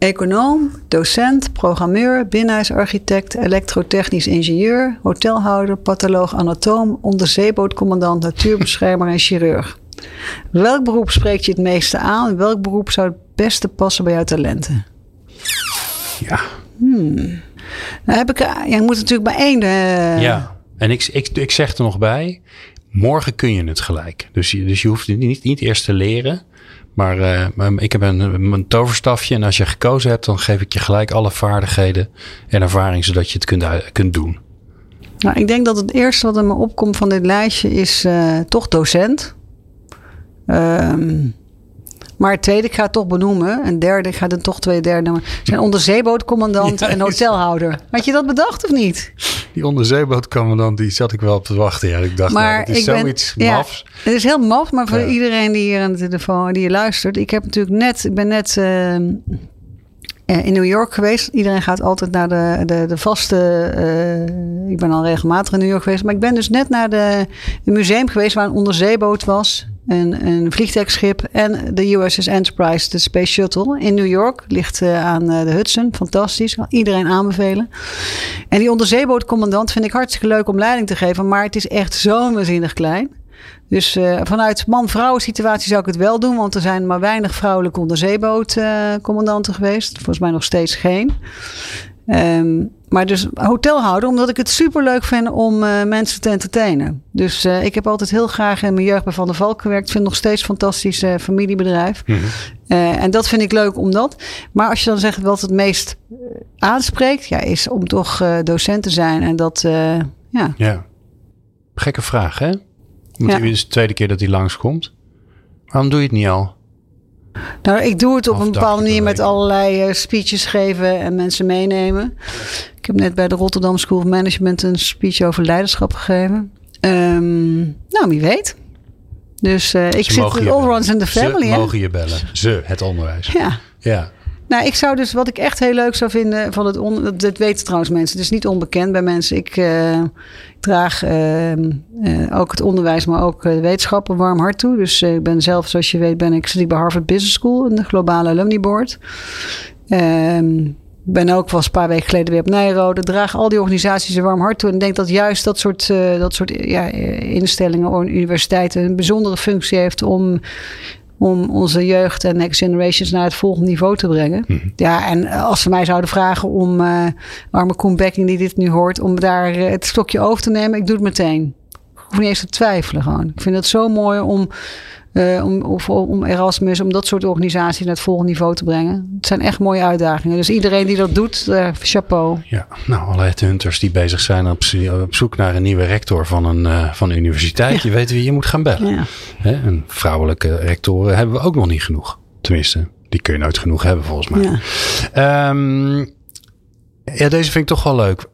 Econoom, docent, programmeur, binnenhuisarchitect, elektrotechnisch ingenieur, hotelhouder, patholoog, anatoom, onderzeebootcommandant, natuurbeschermer en chirurg. Welk beroep spreekt je het meeste aan welk beroep zou het beste passen bij jouw talenten? Ja. Hmm. Nou heb ik, ja, ik moet natuurlijk bij één. Uh... Ja, en ik, ik, ik zeg er nog bij: morgen kun je het gelijk. Dus je, dus je hoeft het niet, niet eerst te leren. Maar, uh, maar ik heb een, toverstafje en als je gekozen hebt, dan geef ik je gelijk alle vaardigheden en ervaring zodat je het kunt, doen. Nou, ik denk dat het eerste wat er me opkomt van dit lijstje is uh, toch docent. Um, maar het tweede, ik ga het toch benoemen. En derde, ik ga er toch twee derde noemen. Zijn onderzeebootcommandant [laughs] ja, en hotelhouder. Had je dat bedacht of niet? Die onderzeebootcommandant, die zat ik wel op te wachten. Ja, ik dacht, maar nou, het is zoiets ben, mafs. Ja, het is heel maf, maar voor ja. iedereen die hier aan de telefoon die je luistert. Ik heb natuurlijk net, ik ben net uh, in New York geweest. Iedereen gaat altijd naar de, de, de vaste. Uh, ik ben al regelmatig in New York geweest. Maar ik ben dus net naar de, museum geweest waar een onderzeeboot was een, een vliegtuigschip en de USS Enterprise, de Space Shuttle in New York. Ligt uh, aan de Hudson. Fantastisch. Iedereen aanbevelen. En die onderzeebootcommandant vind ik hartstikke leuk om leiding te geven. Maar het is echt zo waanzinnig klein. Dus uh, vanuit man-vrouw situatie zou ik het wel doen. Want er zijn maar weinig vrouwelijke onderzeebootcommandanten geweest. Volgens mij nog steeds geen. Um, maar dus hotelhouder, omdat ik het super leuk vind om uh, mensen te entertainen. Dus uh, ik heb altijd heel graag in mijn jeugd bij Van der Valk gewerkt. Ik vind nog steeds een fantastisch uh, familiebedrijf. Mm -hmm. en dat vind ik leuk omdat. Maar als je dan zegt wat het meest aanspreekt, ja, is om toch docent te zijn. En dat, ja. Ja. Gekke vraag, hè? Ja. is de tweede keer dat hij langskomt. Waarom doe je het niet al? Nou, ik doe het op een bepaalde manier met allerlei uh, speeches geven en mensen meenemen. Ik heb net bij de Rotterdam School of Management een speech over leiderschap gegeven. Um, nou, wie weet. Dus uh, ik zit all runs in the family. Ze mogen je bellen. Ze, het onderwijs. Ja. Ja. Nou, ik zou dus wat ik echt heel leuk zou vinden van het on, dat weten trouwens mensen. Het is niet onbekend bij mensen. Ik uh, draag uh, uh, ook het onderwijs, maar ook de wetenschap een warm hart toe. Dus ik ben zelf, zoals je weet, ben ik studie bij Harvard Business School de globale alumni board. Ehm, ik ben ook wel een paar weken geleden weer op Nijrode. Draag al die organisaties een warm hart toe. En denk dat juist dat soort, dat soort ja, instellingen universiteiten een bijzondere functie heeft om om onze jeugd en next generations naar het volgende niveau te brengen. Mhm. Ja, en als ze mij zouden vragen om uh, arme Koen Becking die dit nu hoort, om daar uh, het stokje over te nemen, ik doe het meteen. Ik hoef niet eens te twijfelen gewoon. Ik vind het zo mooi om Uh, om, of om Erasmus, om dat soort organisaties naar het volgende niveau te brengen. Het zijn echt mooie uitdagingen. Dus iedereen die dat doet, uh, chapeau. Ja, nou, alle hunters die bezig zijn op, op, zoek naar een nieuwe rector van een, uh, van een universiteit. Je weet wie je moet gaan bellen. Ja. Hè? En vrouwelijke rectoren hebben we ook nog niet genoeg. Tenminste, die kun je nooit genoeg hebben volgens mij. Ja, um, ja deze vind ik toch wel leuk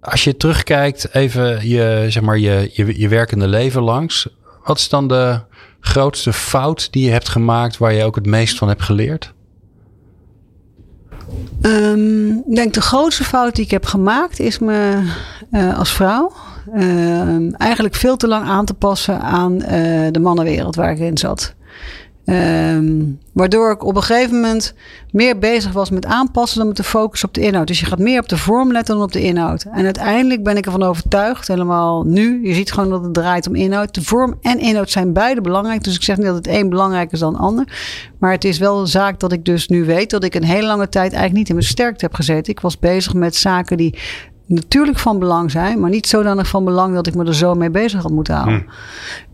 als je terugkijkt, even je, zeg maar, je, je, je werkende leven langs. Wat is dan de grootste fout die je hebt gemaakt waar je ook het meest van hebt geleerd? Um, ik denk de grootste fout die ik heb gemaakt is me uh, als vrouw uh, eigenlijk veel te lang aan te passen aan uh, de mannenwereld waar ik in zat. Um, waardoor ik op een gegeven moment meer bezig was met aanpassen dan met de focus op de inhoud. Dus je gaat meer op de vorm letten dan op de inhoud. En uiteindelijk ben ik ervan overtuigd, helemaal nu. Je ziet gewoon dat het draait om inhoud. De vorm en inhoud zijn beide belangrijk. Dus ik zeg niet dat het een belangrijker is dan het ander. Maar het is wel een zaak dat ik dus nu weet dat ik een hele lange tijd eigenlijk niet in mijn sterkte heb gezeten. Ik was bezig met zaken die natuurlijk van belang zijn, maar niet zodanig van belang dat ik me er zo mee bezig had moeten houden.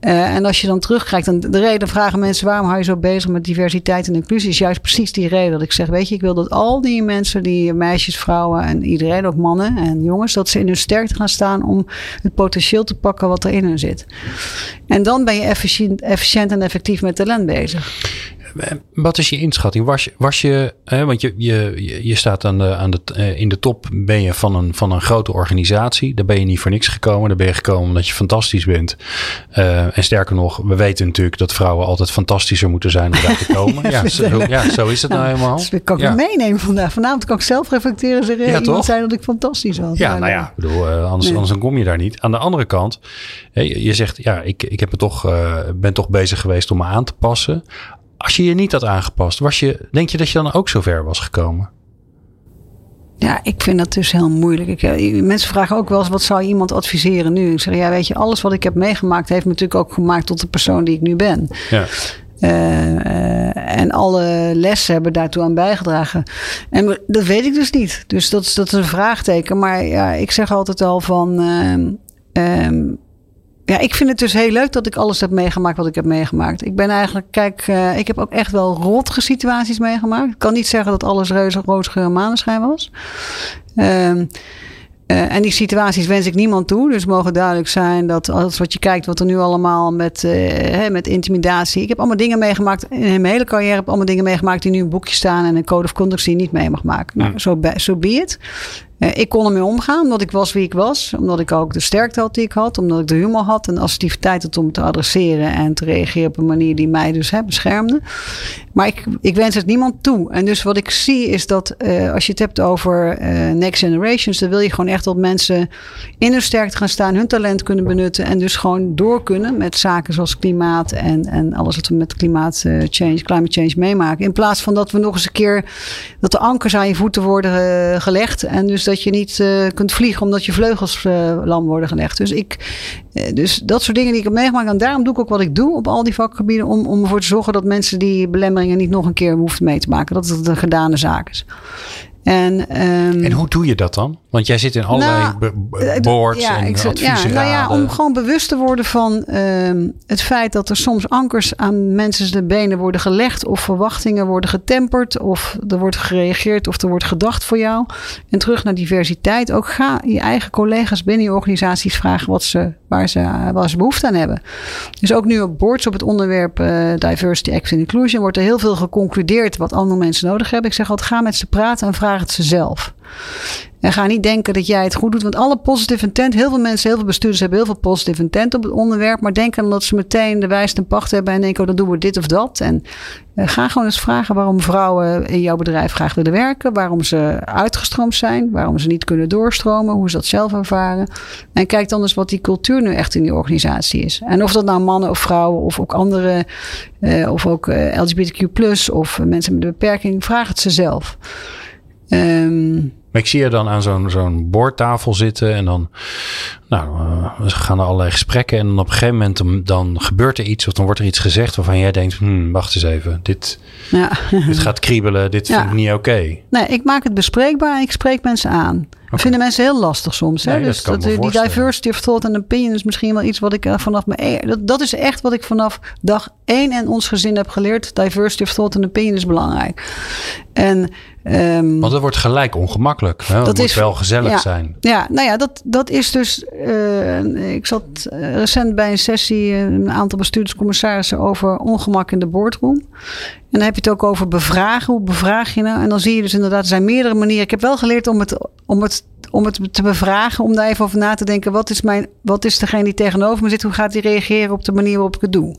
Hmm. Uh, en als je dan terugkijkt, dan de reden vragen mensen waarom hou je zo bezig met diversiteit en inclusie, is juist precies die reden dat ik zeg, weet je, ik wil dat al die mensen, die meisjes, vrouwen en iedereen, ook mannen en jongens, dat ze in hun sterkte gaan staan om het potentieel te pakken wat er in hun zit. En dan ben je efficiënt, efficiënt en effectief met talent bezig. Wat is je inschatting? Was, was je, hè, want je, je, je staat aan de, aan de, eh, in de top, ben je van een, van een grote organisatie. Daar ben je niet voor niks gekomen. Daar ben je gekomen omdat je fantastisch bent. Uh, en sterker nog, we weten natuurlijk dat vrouwen altijd fantastischer moeten zijn om daar te [laughs] komen. ja, zo, ja, zo is het nou helemaal. Dus kan ik ja. meenemen vandaag. Vanavond kan ik zelf reflecteren en zeggen, ja, iemand zei dat ik fantastisch was. Ja, nou ja, bedoel, uh, anders, nee. anders kom je daar niet. Aan de andere kant, je, je zegt, ja, ik, ik heb me toch, uh, ben toch bezig geweest om me aan te passen. Als je je niet had aangepast, was je, denk je dat je dan ook zo ver was gekomen? Ja, ik vind dat dus heel moeilijk. Ik, eh, mensen vragen ook wel eens, wat zou iemand adviseren nu? Ik zeg, ja, weet je, alles wat ik heb meegemaakt... heeft me natuurlijk ook gemaakt tot de persoon die ik nu ben. Ja. Uh, en alle lessen hebben daartoe aan bijgedragen. En dat weet ik dus niet. Dus dat, dat is een vraagteken. Maar ja, ik zeg altijd al van... Uh, ja, ik vind het dus heel leuk dat ik alles heb meegemaakt wat ik heb meegemaakt. Ik ben eigenlijk, kijk, uh, ik heb ook echt wel rotge situaties meegemaakt. Ik kan niet zeggen dat alles reuze roosgeur maneschijn was. Uh, uh, en die situaties wens ik niemand toe. Dus mogen duidelijk zijn dat alles wat je kijkt, wat er nu allemaal met, uh, hè, met intimidatie. Ik heb allemaal dingen meegemaakt. In mijn hele carrière heb ik allemaal dingen meegemaakt die nu in een boekje staan. En een code of conduct die je niet mee mag maken. Nou, zo so, so be it. Uh, ik kon ermee omgaan, omdat ik was wie ik was. Omdat ik ook de sterkte had die ik had. Omdat ik de humor had en assertiviteit had om te adresseren. En te reageren op een manier die mij dus hè, beschermde. Maar ik, ik wens het niemand toe. En dus wat ik zie is dat uh, als je het hebt over uh, next generations. Dan wil je gewoon echt dat mensen in hun sterkte gaan staan. Hun talent kunnen benutten. En dus gewoon door kunnen met zaken zoals klimaat. En, en alles wat we met klimaat change, climate change meemaken. In plaats van dat we nog eens een keer. Dat de ankers aan je voeten worden gelegd. En dus dat je niet uh, kunt vliegen omdat je vleugels uh, lam worden gelegd. Dus, ik, uh, dus dat soort dingen die ik heb meegemaakt. En daarom doe ik ook wat ik doe op al die vakgebieden. Om, om ervoor te zorgen dat mensen die belemmeringen niet nog een keer hoeven mee te maken. Dat het een gedane zaak is. En, um, en hoe doe je dat dan? Want jij zit in allerlei nou, boards ja, en ik, ja, nou ja, om gewoon bewust te worden van um, het feit dat er soms ankers aan mensen de benen worden gelegd. Of verwachtingen worden getemperd. Of er wordt gereageerd of er wordt gedacht voor jou. En terug naar diversiteit. Ook ga je eigen collega's binnen je organisaties vragen wat ze, waar, ze, waar ze behoefte aan hebben. Dus ook nu op boards op het onderwerp uh, Diversity, Action Inclusion wordt er heel veel geconcludeerd wat andere mensen nodig hebben. Ik zeg altijd ga met ze praten en vraag het ze zelf. En ga niet denken dat jij het goed doet. Want alle positive intent, heel veel mensen, heel veel bestuurders hebben heel veel positive intent op het onderwerp. Maar denken dat ze meteen de wijste pacht hebben en denken, oh, dan doen we dit of dat. En uh, ga gewoon eens vragen waarom vrouwen in jouw bedrijf graag willen werken. Waarom ze uitgestroomd zijn. Waarom ze niet kunnen doorstromen. Hoe ze dat zelf ervaren. En kijk dan eens wat die cultuur nu echt in die organisatie is. En of dat nou mannen of vrouwen of ook andere, uh, of ook uh, LGBTQ of mensen met een beperking, vraag het ze zelf. Um, maar ik zie je dan aan zo'n zo'n boordtafel zitten en dan nou, uh, gaan er allerlei gesprekken. En dan op een gegeven moment dan, dan, gebeurt er iets of dan wordt er iets gezegd waarvan jij denkt, hmm, wacht eens even, dit, ja. [laughs] dit gaat kriebelen, dit ja. vind ik niet oké. Okay. Nee, ik maak het bespreekbaar en ik spreek mensen aan. Dat vinden mensen heel lastig soms. Hè? Nee, dat dus me die diversity of thought en opinion is misschien wel iets wat ik eh, vanaf mijn... e- Dat, dat is echt wat ik vanaf dag één en ons gezin heb geleerd. Diversity of thought en opinion is belangrijk. En... ehm, Want het wordt gelijk ongemakkelijk. Hè? Het Dat moet is- wel gezellig ja. zijn. Ja, nou ja, dat, dat is dus. eh, ik zat eh, recent bij een sessie, een aantal bestuurderscommissarissen over ongemak in de boardroom. En dan heb je het ook over bevragen. Hoe bevraag je nou? En dan zie je dus inderdaad, er zijn meerdere manieren. Ik heb wel geleerd om het, om het, om het te bevragen, om daar even over na te denken. Wat is, mijn, wat is degene die tegenover me zit? Hoe gaat die reageren op de manier waarop ik het doe?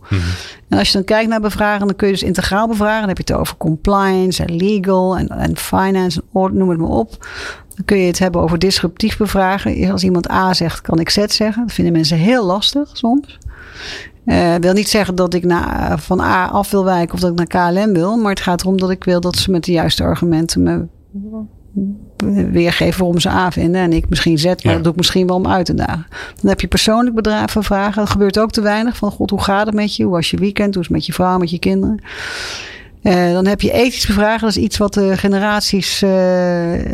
En als je dan kijkt naar bevragen, dan kun je dus integraal bevragen. Dan heb je het over compliance en legal en, en finance en noem het maar op. Dan kun je het hebben over disruptief bevragen. Als iemand A zegt, kan ik Z zeggen. Dat vinden mensen heel lastig soms. Eh wil niet zeggen dat ik naar, van A af wil wijken of dat ik naar KLM wil. Maar het gaat erom dat ik wil dat ze met de juiste argumenten me weergeven waarom ze A vinden. En ik misschien Z, maar Ja. dat doe ik misschien wel om uit te dagen. Dan heb je persoonlijk bedrijven vragen. Dat gebeurt ook te weinig. Van god, hoe gaat het met je? Hoe was je weekend? Hoe is het met je vrouw, met je kinderen? Eh, dan heb je ethisch bevragen. Dat is iets wat de generaties, eh,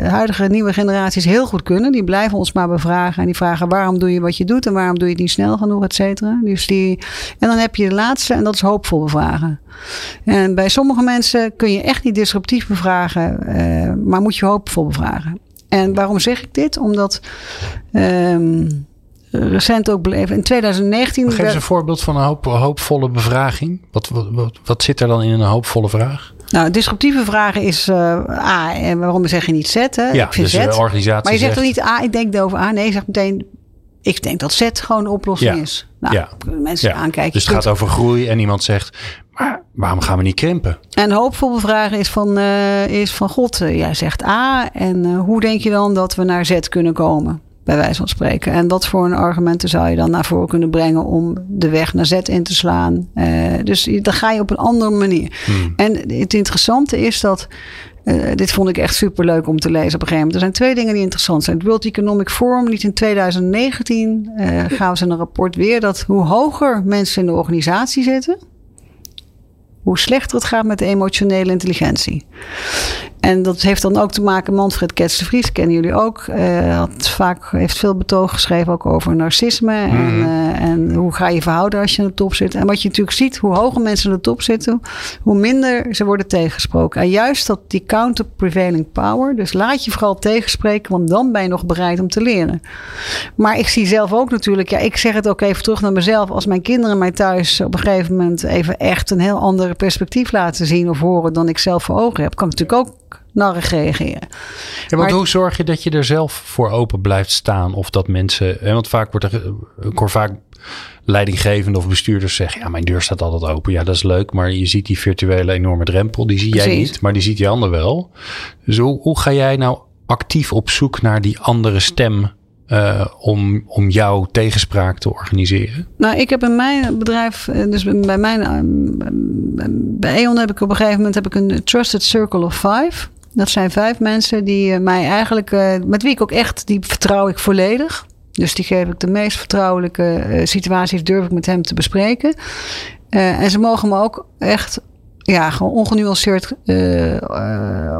huidige nieuwe generaties heel goed kunnen. Die blijven ons maar bevragen. En die vragen waarom doe je wat je doet en waarom doe je het niet snel genoeg, et cetera. Dus die, en dan heb je de laatste en dat is hoopvol bevragen. En bij sommige mensen kun je echt niet disruptief bevragen, eh, maar moet je hoopvol bevragen. En waarom zeg ik dit? Omdat ehm, recent ook beleven. In 2019. Geef eens een voorbeeld van een hoop, hoopvolle bevraging. Wat, wat, wat, wat zit er dan in een hoopvolle vraag? Nou, disruptieve vragen is eh, A. En waarom zeg je niet Z? Hè? Ja, ik vind dus Z. de organisatie Maar je zegt toch zegt- niet A, ik denk over A. Nee, je zegt meteen, ik denk dat Z gewoon de oplossing Ja. is. Nou, Ja. mensen Ja, aankijken. dus het gaat over groei en iemand zegt, maar waarom gaan we niet krimpen? En hoopvol bevragen is van, eh, is van God, eh, jij zegt A. En eh, hoe denk je dan dat we naar Z kunnen komen? Bij wijze van spreken. En wat voor een argumenten zou je dan naar voren kunnen brengen om de weg naar Z in te slaan? Eh, dus dan ga je op een andere manier. En het interessante is dat. eh, dit vond ik echt super leuk om te lezen op een gegeven moment. Er zijn twee dingen die interessant zijn. Het World Economic Forum liet in 2019 eh gaven ze een rapport weer dat hoe hoger mensen in de organisatie zitten, hoe slechter het gaat met de emotionele intelligentie. En dat heeft dan ook te maken, Manfred Kets de Vries, kennen jullie ook. eh, had vaak, heeft veel betoog geschreven ook over narcisme. En, eh, en hoe ga je verhouden als je aan de top zit. En wat je natuurlijk ziet, hoe hoger mensen aan de top zitten, hoe minder ze worden tegensproken. En juist dat die counter prevailing power. Dus laat je vooral tegenspreken, want dan ben je nog bereid om te leren. Maar ik zie zelf ook natuurlijk, ja, ik zeg het ook even terug naar mezelf. Als mijn kinderen mij thuis op een gegeven moment even echt een heel andere perspectief laten zien of horen dan ik zelf voor ogen heb, kan ik natuurlijk ook narrig reageren. Ja, want Maar- hoe zorg je dat je er zelf voor open blijft staan? Of dat mensen, hè, want vaak wordt er, ik hoor vaak leidinggevenden of bestuurders zeggen, ja, mijn deur staat altijd open. Ja, dat is leuk, maar je ziet die virtuele enorme drempel, die zie jij niet, maar die ziet die ander wel. Dus hoe, hoe ga jij nou actief op zoek naar die andere stem eh, om, om jouw tegenspraak te organiseren? Nou, ik heb in mijn bedrijf, eh, dus bij mijn, eh, bij E.ON heb ik op een gegeven moment heb ik een Trusted Circle of Five. Dat zijn vijf mensen die eh, mij eigenlijk, eh, met wie ik ook echt, die vertrouw ik volledig. Dus die geef ik de meest vertrouwelijke eh, situaties, durf ik met hem te bespreken. En ze mogen me ook echt ja, gewoon ongenuanceerd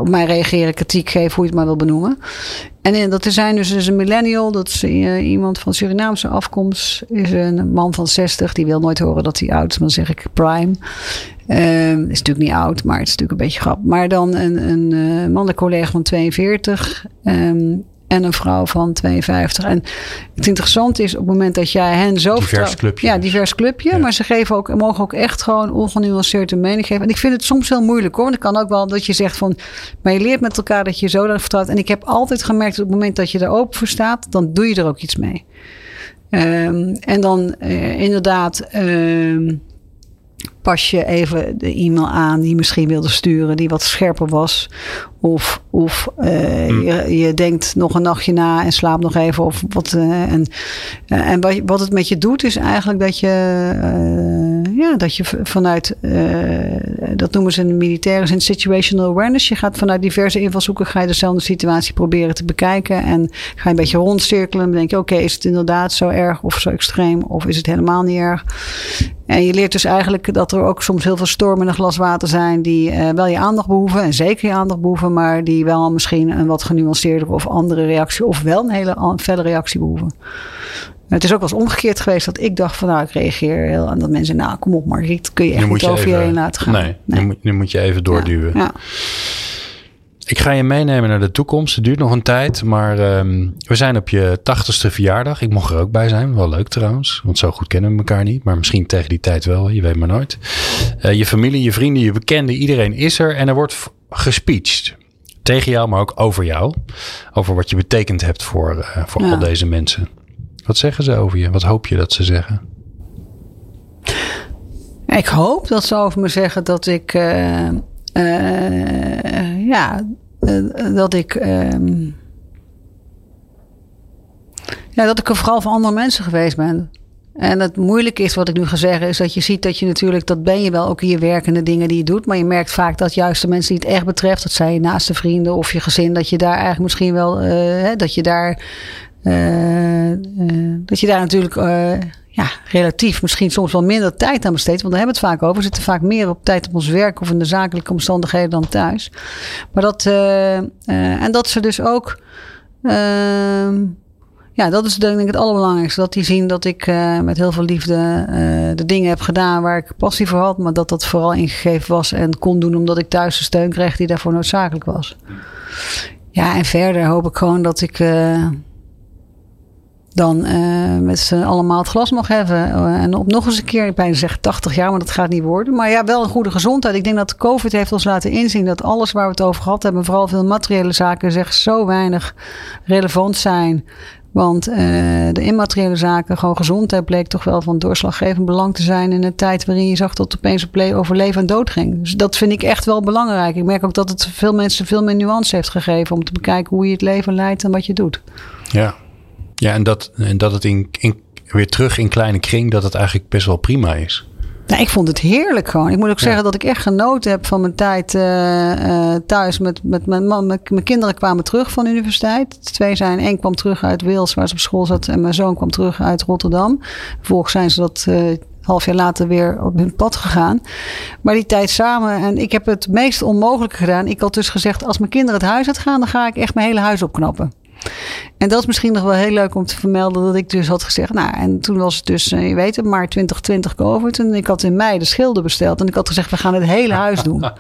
op mij reageren, kritiek geven, hoe je het maar wil benoemen. En eh, dat zijn dus, een millennial, dat is iemand van Surinaamse afkomst, is een man van 60, die wil nooit horen dat hij oud is, maar dan zeg ik prime. Ehm, is natuurlijk niet oud, maar het is natuurlijk een beetje grap. Maar dan een, een eh, mannelijk collega van 42 ehm, en een vrouw van 52. En het interessante is op het moment dat jij hen zo... Divers clubje Ja, divers clubje. Ja. Maar ze geven ook, mogen ook echt gewoon ongenuanceerd een mening geven. En ik vind het soms heel moeilijk hoor. Want het kan ook wel dat je zegt van... Maar je leert met elkaar dat je zo dan vertrouwt. En ik heb altijd gemerkt dat op het moment dat je er open voor staat... dan doe je er ook iets mee. Ehm, en dan eh, inderdaad... pas je even de e-mail aan die je misschien wilde sturen, die wat scherper was. Of, of eh, je, je denkt nog een nachtje na en slaapt nog even. Of wat, eh, en eh, en wat, het met je doet, is eigenlijk dat je, ja, dat je vanuit, dat noemen ze in de militaire zin situational awareness. Je gaat vanuit diverse invalshoeken, ga je dezelfde situatie proberen te bekijken. En ga je een beetje rondcirkelen. En dan denk je, oké, is het inderdaad zo erg of zo extreem? Of is het helemaal niet erg? En je leert dus eigenlijk dat dat er ook soms heel veel stormen in een glas water zijn die uh, wel je aandacht behoeven. En zeker je aandacht behoeven, maar die wel misschien een wat genuanceerdere of andere reactie. Of wel een hele felle reactie behoeven. Het is ook wel eens omgekeerd geweest dat ik dacht van nou, ik reageer heel aan dat mensen, nou kom op Margriet, kun je echt niet over je heen laten gaan. Nee, nee. Nu, moet, nu, moet, je even doorduwen. Ja, ja. Ik ga je meenemen naar de toekomst. Het duurt nog een tijd, maar um, we zijn op je tachtigste verjaardag. Ik mocht er ook bij zijn. Wel leuk trouwens, want zo goed kennen we elkaar niet. Maar misschien tegen die tijd wel, je weet maar nooit. Uh, je familie, je vrienden, je bekenden, iedereen is er. En er wordt gespeecht. Tegen jou, maar ook over jou. Over wat je betekend hebt voor, uh, voor ja. al deze mensen. Wat zeggen ze over je? Wat hoop je dat ze zeggen? Ik hoop dat ze over me zeggen dat ik... Uh, uh, ja, uh, dat ik. Uh, ja, dat ik er vooral voor andere mensen geweest ben. En het moeilijke is wat ik nu ga zeggen, is dat je ziet dat je natuurlijk, dat ben je wel ook in je werkende dingen die je doet. Maar je merkt vaak dat juist de mensen die het echt betreft, dat zijn je naaste vrienden of je gezin, dat je daar eigenlijk misschien wel, uh, dat je daar, dat je daar natuurlijk ja, relatief misschien soms wel minder tijd aan besteedt. Want daar hebben we het vaak over. We zitten vaak meer op tijd op ons werk of in de zakelijke omstandigheden dan thuis. Maar dat, uh, en dat ze dus ook. Uh, ja, dat is denk ik het allerbelangrijkste. Dat die zien dat ik uh, met heel veel liefde de dingen heb gedaan waar ik passie voor had. Maar dat dat vooral ingegeven was en kon doen omdat ik thuis de steun kreeg die daarvoor noodzakelijk was. Ja, en verder hoop ik gewoon dat ik dan uh, met z'n allemaal het glas nog hebben. Uh, en op nog eens een keer, ik bijna zeg 80 jaar, maar dat gaat niet worden. Maar ja, wel een goede gezondheid. Ik denk dat COVID heeft ons laten inzien dat alles waar we het over gehad hebben, vooral veel materiële zaken, zeg zo weinig relevant zijn. Want uh, de immateriële zaken, gewoon gezondheid, bleek toch wel van doorslaggevend belang te zijn in een tijd waarin je zag dat opeens een over leven en dood ging. Dus dat vind ik echt wel belangrijk. Ik merk ook dat het veel mensen veel meer nuance heeft gegeven om te bekijken hoe je het leven leidt en wat je doet. Ja, ja, en dat, en dat het in, in, weer terug in kleine kring, dat het eigenlijk best wel prima is. Nou, ik vond het heerlijk gewoon. Ik moet ook zeggen dat ik echt genoten heb van mijn tijd uh, uh, thuis. Met, met mijn man. Mijn, mijn, kinderen kwamen terug van de universiteit. Twee zijn. één kwam terug uit Wales, waar ze op school zat. En mijn zoon kwam terug uit Rotterdam. Vervolgens zijn ze dat. Uh, half jaar later weer op hun pad gegaan. Maar die tijd samen. En ik heb het meest onmogelijke gedaan. Ik had dus gezegd: als mijn kinderen het huis uitgaan, dan ga ik echt mijn hele huis opknappen. En dat is misschien nog wel heel leuk om te vermelden dat ik dus had gezegd, nou, en toen was het dus, je weet het, maart 2020 COVID. En ik had in mei de schilder besteld. En ik had gezegd, we gaan het hele huis doen. [laughs]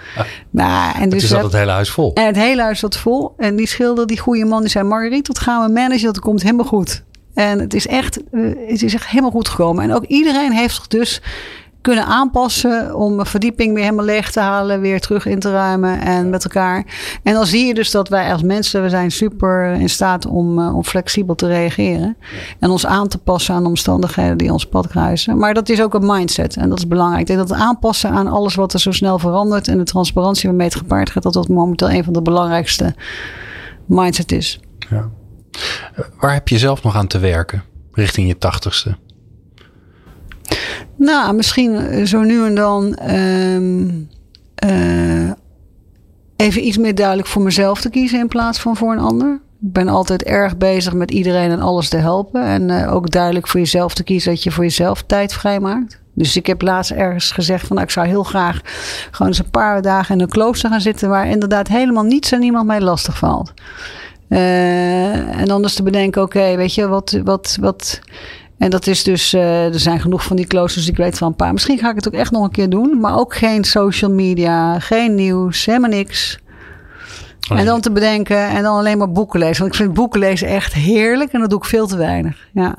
nou, en dus het zat het hele huis vol. En het hele huis zat vol. En die schilder, die goede man, die zei, Marguerite, dat gaan we managen, dat komt helemaal goed. En het is echt, het is echt helemaal goed gekomen. En ook iedereen heeft zich dus kunnen aanpassen om een verdieping weer helemaal leeg te halen, weer terug in te ruimen en met elkaar. En dan zie je dus dat wij als mensen, we zijn super in staat om, uh, om flexibel te reageren en ons aan te passen aan de omstandigheden die ons pad kruisen. Maar dat is ook een mindset en dat is belangrijk. Ik denk dat het aanpassen aan alles wat er zo snel verandert en de transparantie waarmee het gepaard gaat, dat dat momenteel een van de belangrijkste mindset is. Ja. Waar heb je zelf nog aan te werken richting je tachtigste? Nou, misschien eh, zo nu en dan um, uh, even iets meer duidelijk voor mezelf te kiezen in plaats van voor een ander. Ik ben altijd erg bezig met iedereen en alles te helpen. En uh, ook duidelijk voor jezelf te kiezen dat je voor jezelf tijd vrijmaakt. Dus ik heb laatst ergens gezegd van nou, ik zou heel graag gewoon eens een paar dagen in een klooster gaan zitten waar inderdaad helemaal niets en niemand mij lastig valt. Uh, en anders te bedenken, oké, weet je, wat, wat, wat, en dat is dus, uh, er zijn genoeg van die kloosters, ik weet van een paar. Misschien ga ik het ook echt nog een keer doen. Maar ook geen social media, geen nieuws, helemaal niks. Oh, en dan te bedenken en dan alleen maar boeken lezen. Want ik vind boeken lezen echt heerlijk en dat doe ik veel te weinig. Ja,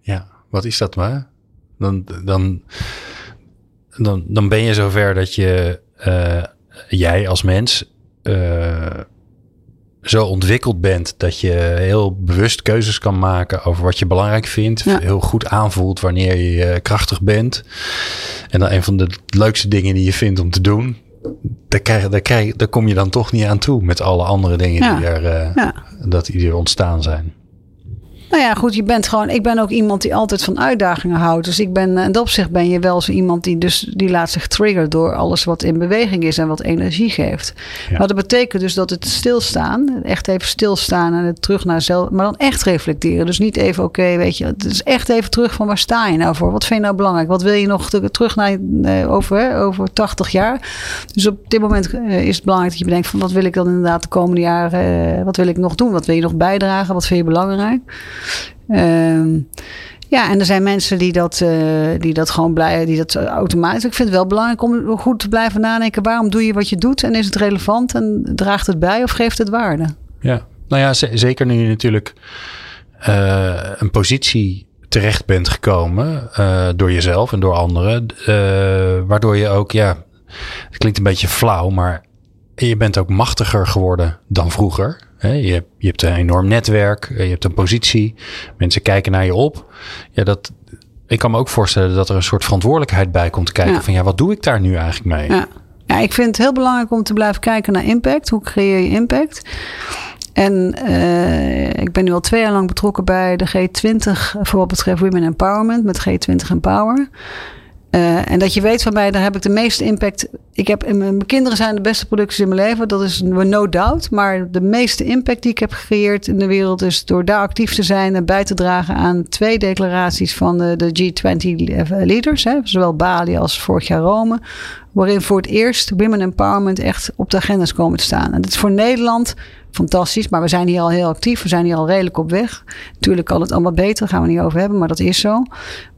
ja wat is dat maar? Dan, dan, dan, dan ben je zover dat je, uh, jij als mens... Uh, zo ontwikkeld bent dat je heel bewust keuzes kan maken over wat je belangrijk vindt. Heel goed aanvoelt wanneer je krachtig bent. En dan een van de leukste dingen die je vindt om te doen. Daar, krijg, daar, krijg, daar kom je dan toch niet aan toe met alle andere dingen die, er, uh, ja. dat die er ontstaan zijn. Nou ja, goed, je bent gewoon. Ik ben ook iemand die altijd van uitdagingen houdt. Dus ik ben, in dat opzicht ben je wel zo iemand die dus die laat zich triggeren door alles wat in beweging is en wat energie geeft. Ja. Maar dat betekent dus dat het stilstaan, echt even stilstaan en het terug naar zelf, maar dan echt reflecteren. Dus niet even, oké, weet je, het is echt even terug van waar sta je nou voor? Wat vind je nou belangrijk? Wat wil je nog te- terug naar eh, over, hè, over 80 jaar? Dus op dit moment eh, is het belangrijk dat je bedenkt van wat wil ik dan inderdaad de komende jaren, eh, wat wil ik nog doen? Wat wil je nog bijdragen? Wat vind je belangrijk? Ehm, ja, en er zijn mensen die dat, eh, die dat gewoon blij, die dat automatisch. Ik vind het wel belangrijk om goed te blijven nadenken. Waarom doe je wat je doet? En is het relevant? En draagt het bij of geeft het waarde? Ja, nou ja, zeker nu je natuurlijk eh, een positie terecht bent gekomen eh, door jezelf en door anderen, waardoor je ook, ja, het klinkt een beetje flauw, maar je bent ook machtiger geworden dan vroeger. Je, hebt, je hebt een enorm netwerk, eh, je hebt een positie, mensen kijken naar je op. Ja, dat, ik kan me ook voorstellen dat er een soort verantwoordelijkheid bij komt kijken Ja. van ja, wat doe ik daar nu eigenlijk mee? Ja. ja, ik vind het heel belangrijk om te blijven kijken naar impact. Hoe creëer je impact? En eh, ik ben nu al twee jaar lang betrokken bij de G20 voor wat betreft Women Empowerment met G20 Empower. Eh, en dat je weet van mij, daar heb ik de meeste impact. Ik heb, mijn kinderen zijn de beste producties in mijn leven, dat is no doubt. Maar de meeste impact die ik heb gecreëerd in de wereld is door daar actief te zijn en bij te dragen aan twee declaraties van de, de G20 leaders, hè, zowel Bali als vorig jaar Rome, waarin voor het eerst women empowerment echt op de agenda is komen te staan. En dat is voor Nederland fantastisch, maar we zijn hier al heel actief. We zijn hier al redelijk op weg. Natuurlijk kan het allemaal beter, daar gaan we niet over hebben, maar dat is zo.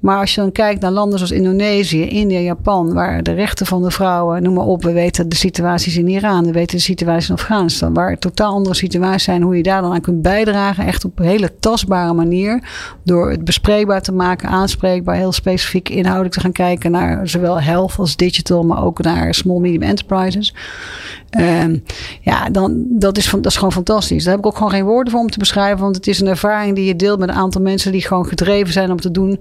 Maar als je dan kijkt naar landen zoals Indonesië, India, Japan, waar de rechten van de vrouwen, noem maar op, we weten de situaties in Iran, we weten de situaties in Afghanistan, waar totaal andere situaties zijn, hoe je daar dan aan kunt bijdragen, echt op een hele tastbare manier, door het bespreekbaar te maken, aanspreekbaar, heel specifiek inhoudelijk te gaan kijken naar zowel health als digital, maar ook naar small medium enterprises. Ehm, ja, dan, dat, is van, dat is gewoon fantastisch. Daar heb ik ook gewoon geen woorden voor om te beschrijven. Want het is een ervaring die je deelt met een aantal mensen die gewoon gedreven zijn om te doen.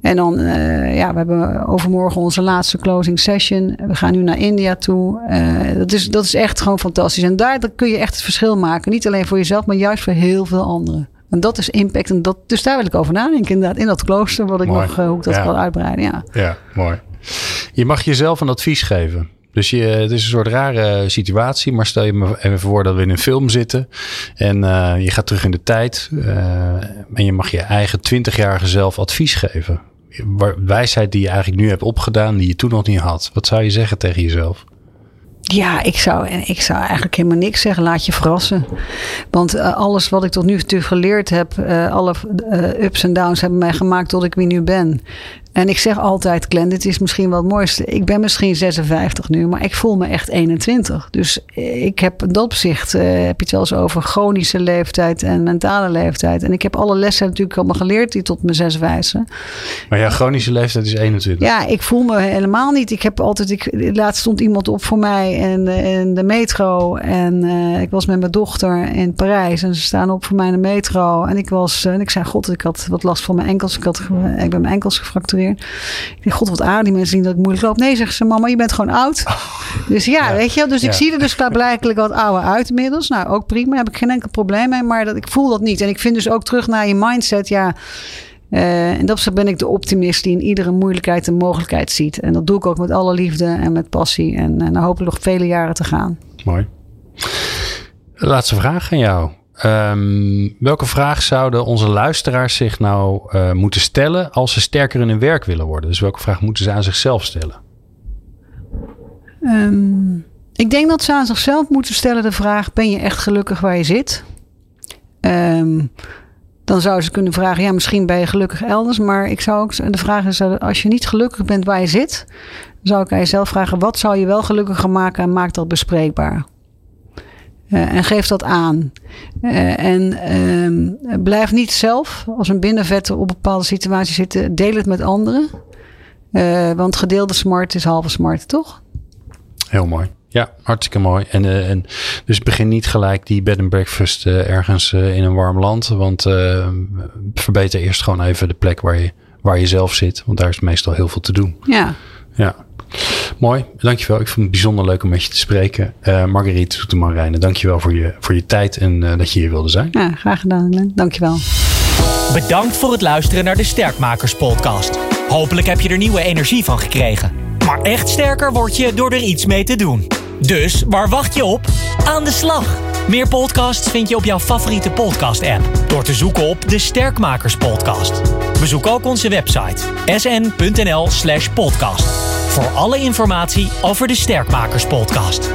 En dan, eh, ja, we hebben overmorgen onze laatste closing session. We gaan nu naar India toe. Eh, dat, is, dat is echt gewoon fantastisch. En daar kun je echt het verschil maken. Niet alleen voor jezelf, maar juist voor heel veel anderen. En dat is impact. En dat, dus daar wil ik over nadenken. Inderdaad, in dat klooster, wat ik Mooi. nog, eh, hoe ik dat Ja. kan uitbreiden. Ja. Ja, mooi. Je mag jezelf een advies geven. Dus je, het is een soort rare situatie, maar stel je me even voor dat we in een film zitten en eh, je gaat terug in de tijd eh, en je mag je eigen 20-jarige zelf advies geven. Wijsheid die je eigenlijk nu hebt opgedaan, die je toen nog niet had. Wat zou je zeggen tegen jezelf? Ja, ik zou, ik zou eigenlijk helemaal niks zeggen. Laat je verrassen. Want eh, alles wat ik tot nu toe geleerd heb, alle ups en downs hebben mij gemaakt tot ik wie nu ben. En ik zeg altijd, Glenn, dit is misschien wel het mooiste. Ik ben misschien 56 nu, maar ik voel me echt 21. Dus ik heb in dat opzicht, eh, heb je het wel eens over chronische leeftijd en mentale leeftijd. En ik heb alle lessen natuurlijk allemaal geleerd die tot mijn 56. Maar jouw chronische leeftijd is 21. Ja, ik voel me helemaal niet. Ik heb altijd, ik, laatst stond iemand op voor mij en, en de metro. En eh, ik was met mijn dochter in Parijs en ze staan op voor mij in de metro. En ik was, eh, en ik zei, god, ik had wat last van mijn enkels. Ik, had, ik ben mijn enkels gefractureerd. Ik denk, god, wat aardig. Die mensen zien dat ik moeilijk loop. Nee, zegt ze, mama, je bent gewoon oud. Dus ja, Ja. weet je wel. Dus Ja. ik zie er dus klaarblijkelijk wat ouder uit inmiddels. Nou, ook prima. Heb ik geen enkel probleem mee. Maar dat, ik voel dat niet. En ik vind dus ook terug naar je mindset, ja... Eh, en dat ben ik de optimist die in iedere moeilijkheid een mogelijkheid ziet. En dat doe ik ook met alle liefde en met passie. En, en dan hopelijk nog vele jaren te gaan. Mooi. Laatste vraag aan jou. Ehm, welke vraag zouden onze luisteraars zich nou eh, moeten stellen als ze sterker in hun werk willen worden? Dus welke vraag moeten ze aan zichzelf stellen? Ehm, ik denk dat ze aan zichzelf moeten stellen de vraag: ben je echt gelukkig waar je zit? Ehm, dan zouden ze kunnen vragen: ja, misschien ben je gelukkig elders. Maar ik zou ook de vraag is: als je niet gelukkig bent waar je zit, zou ik aan jezelf vragen: wat zou je wel gelukkiger maken en maak dat bespreekbaar? Eh, en geef dat aan. Eh, en ehm, blijf niet zelf als een binnenvetter op bepaalde situaties zitten. Deel het met anderen. Eh, want gedeelde smart is halve smart, toch? Heel mooi. Ja, hartstikke mooi. En, en dus begin niet gelijk die bed and breakfast ergens in een warm land. Want verbeter eerst gewoon even de plek waar je, waar je zelf zit. Want daar is meestal heel veel te doen. Ja. Ja. Mooi, dankjewel. Ik vond het bijzonder leuk om met je te spreken. Eh Marguerite Soeteman-Rijnen, dankjewel voor je, voor je tijd en eh, dat je hier wilde zijn. Ja, graag gedaan, Glenn. Dankjewel. Bedankt voor het luisteren naar de Sterkmakers podcast. Hopelijk heb je er nieuwe energie van gekregen. Maar echt sterker word je door er iets mee te doen. Dus waar wacht je op? Aan de slag! Meer podcasts vind je op jouw favoriete podcast-app door te zoeken op de Sterkmakers podcast. Bezoek ook onze website sn.nl/podcast voor alle informatie over de Sterkmakers podcast.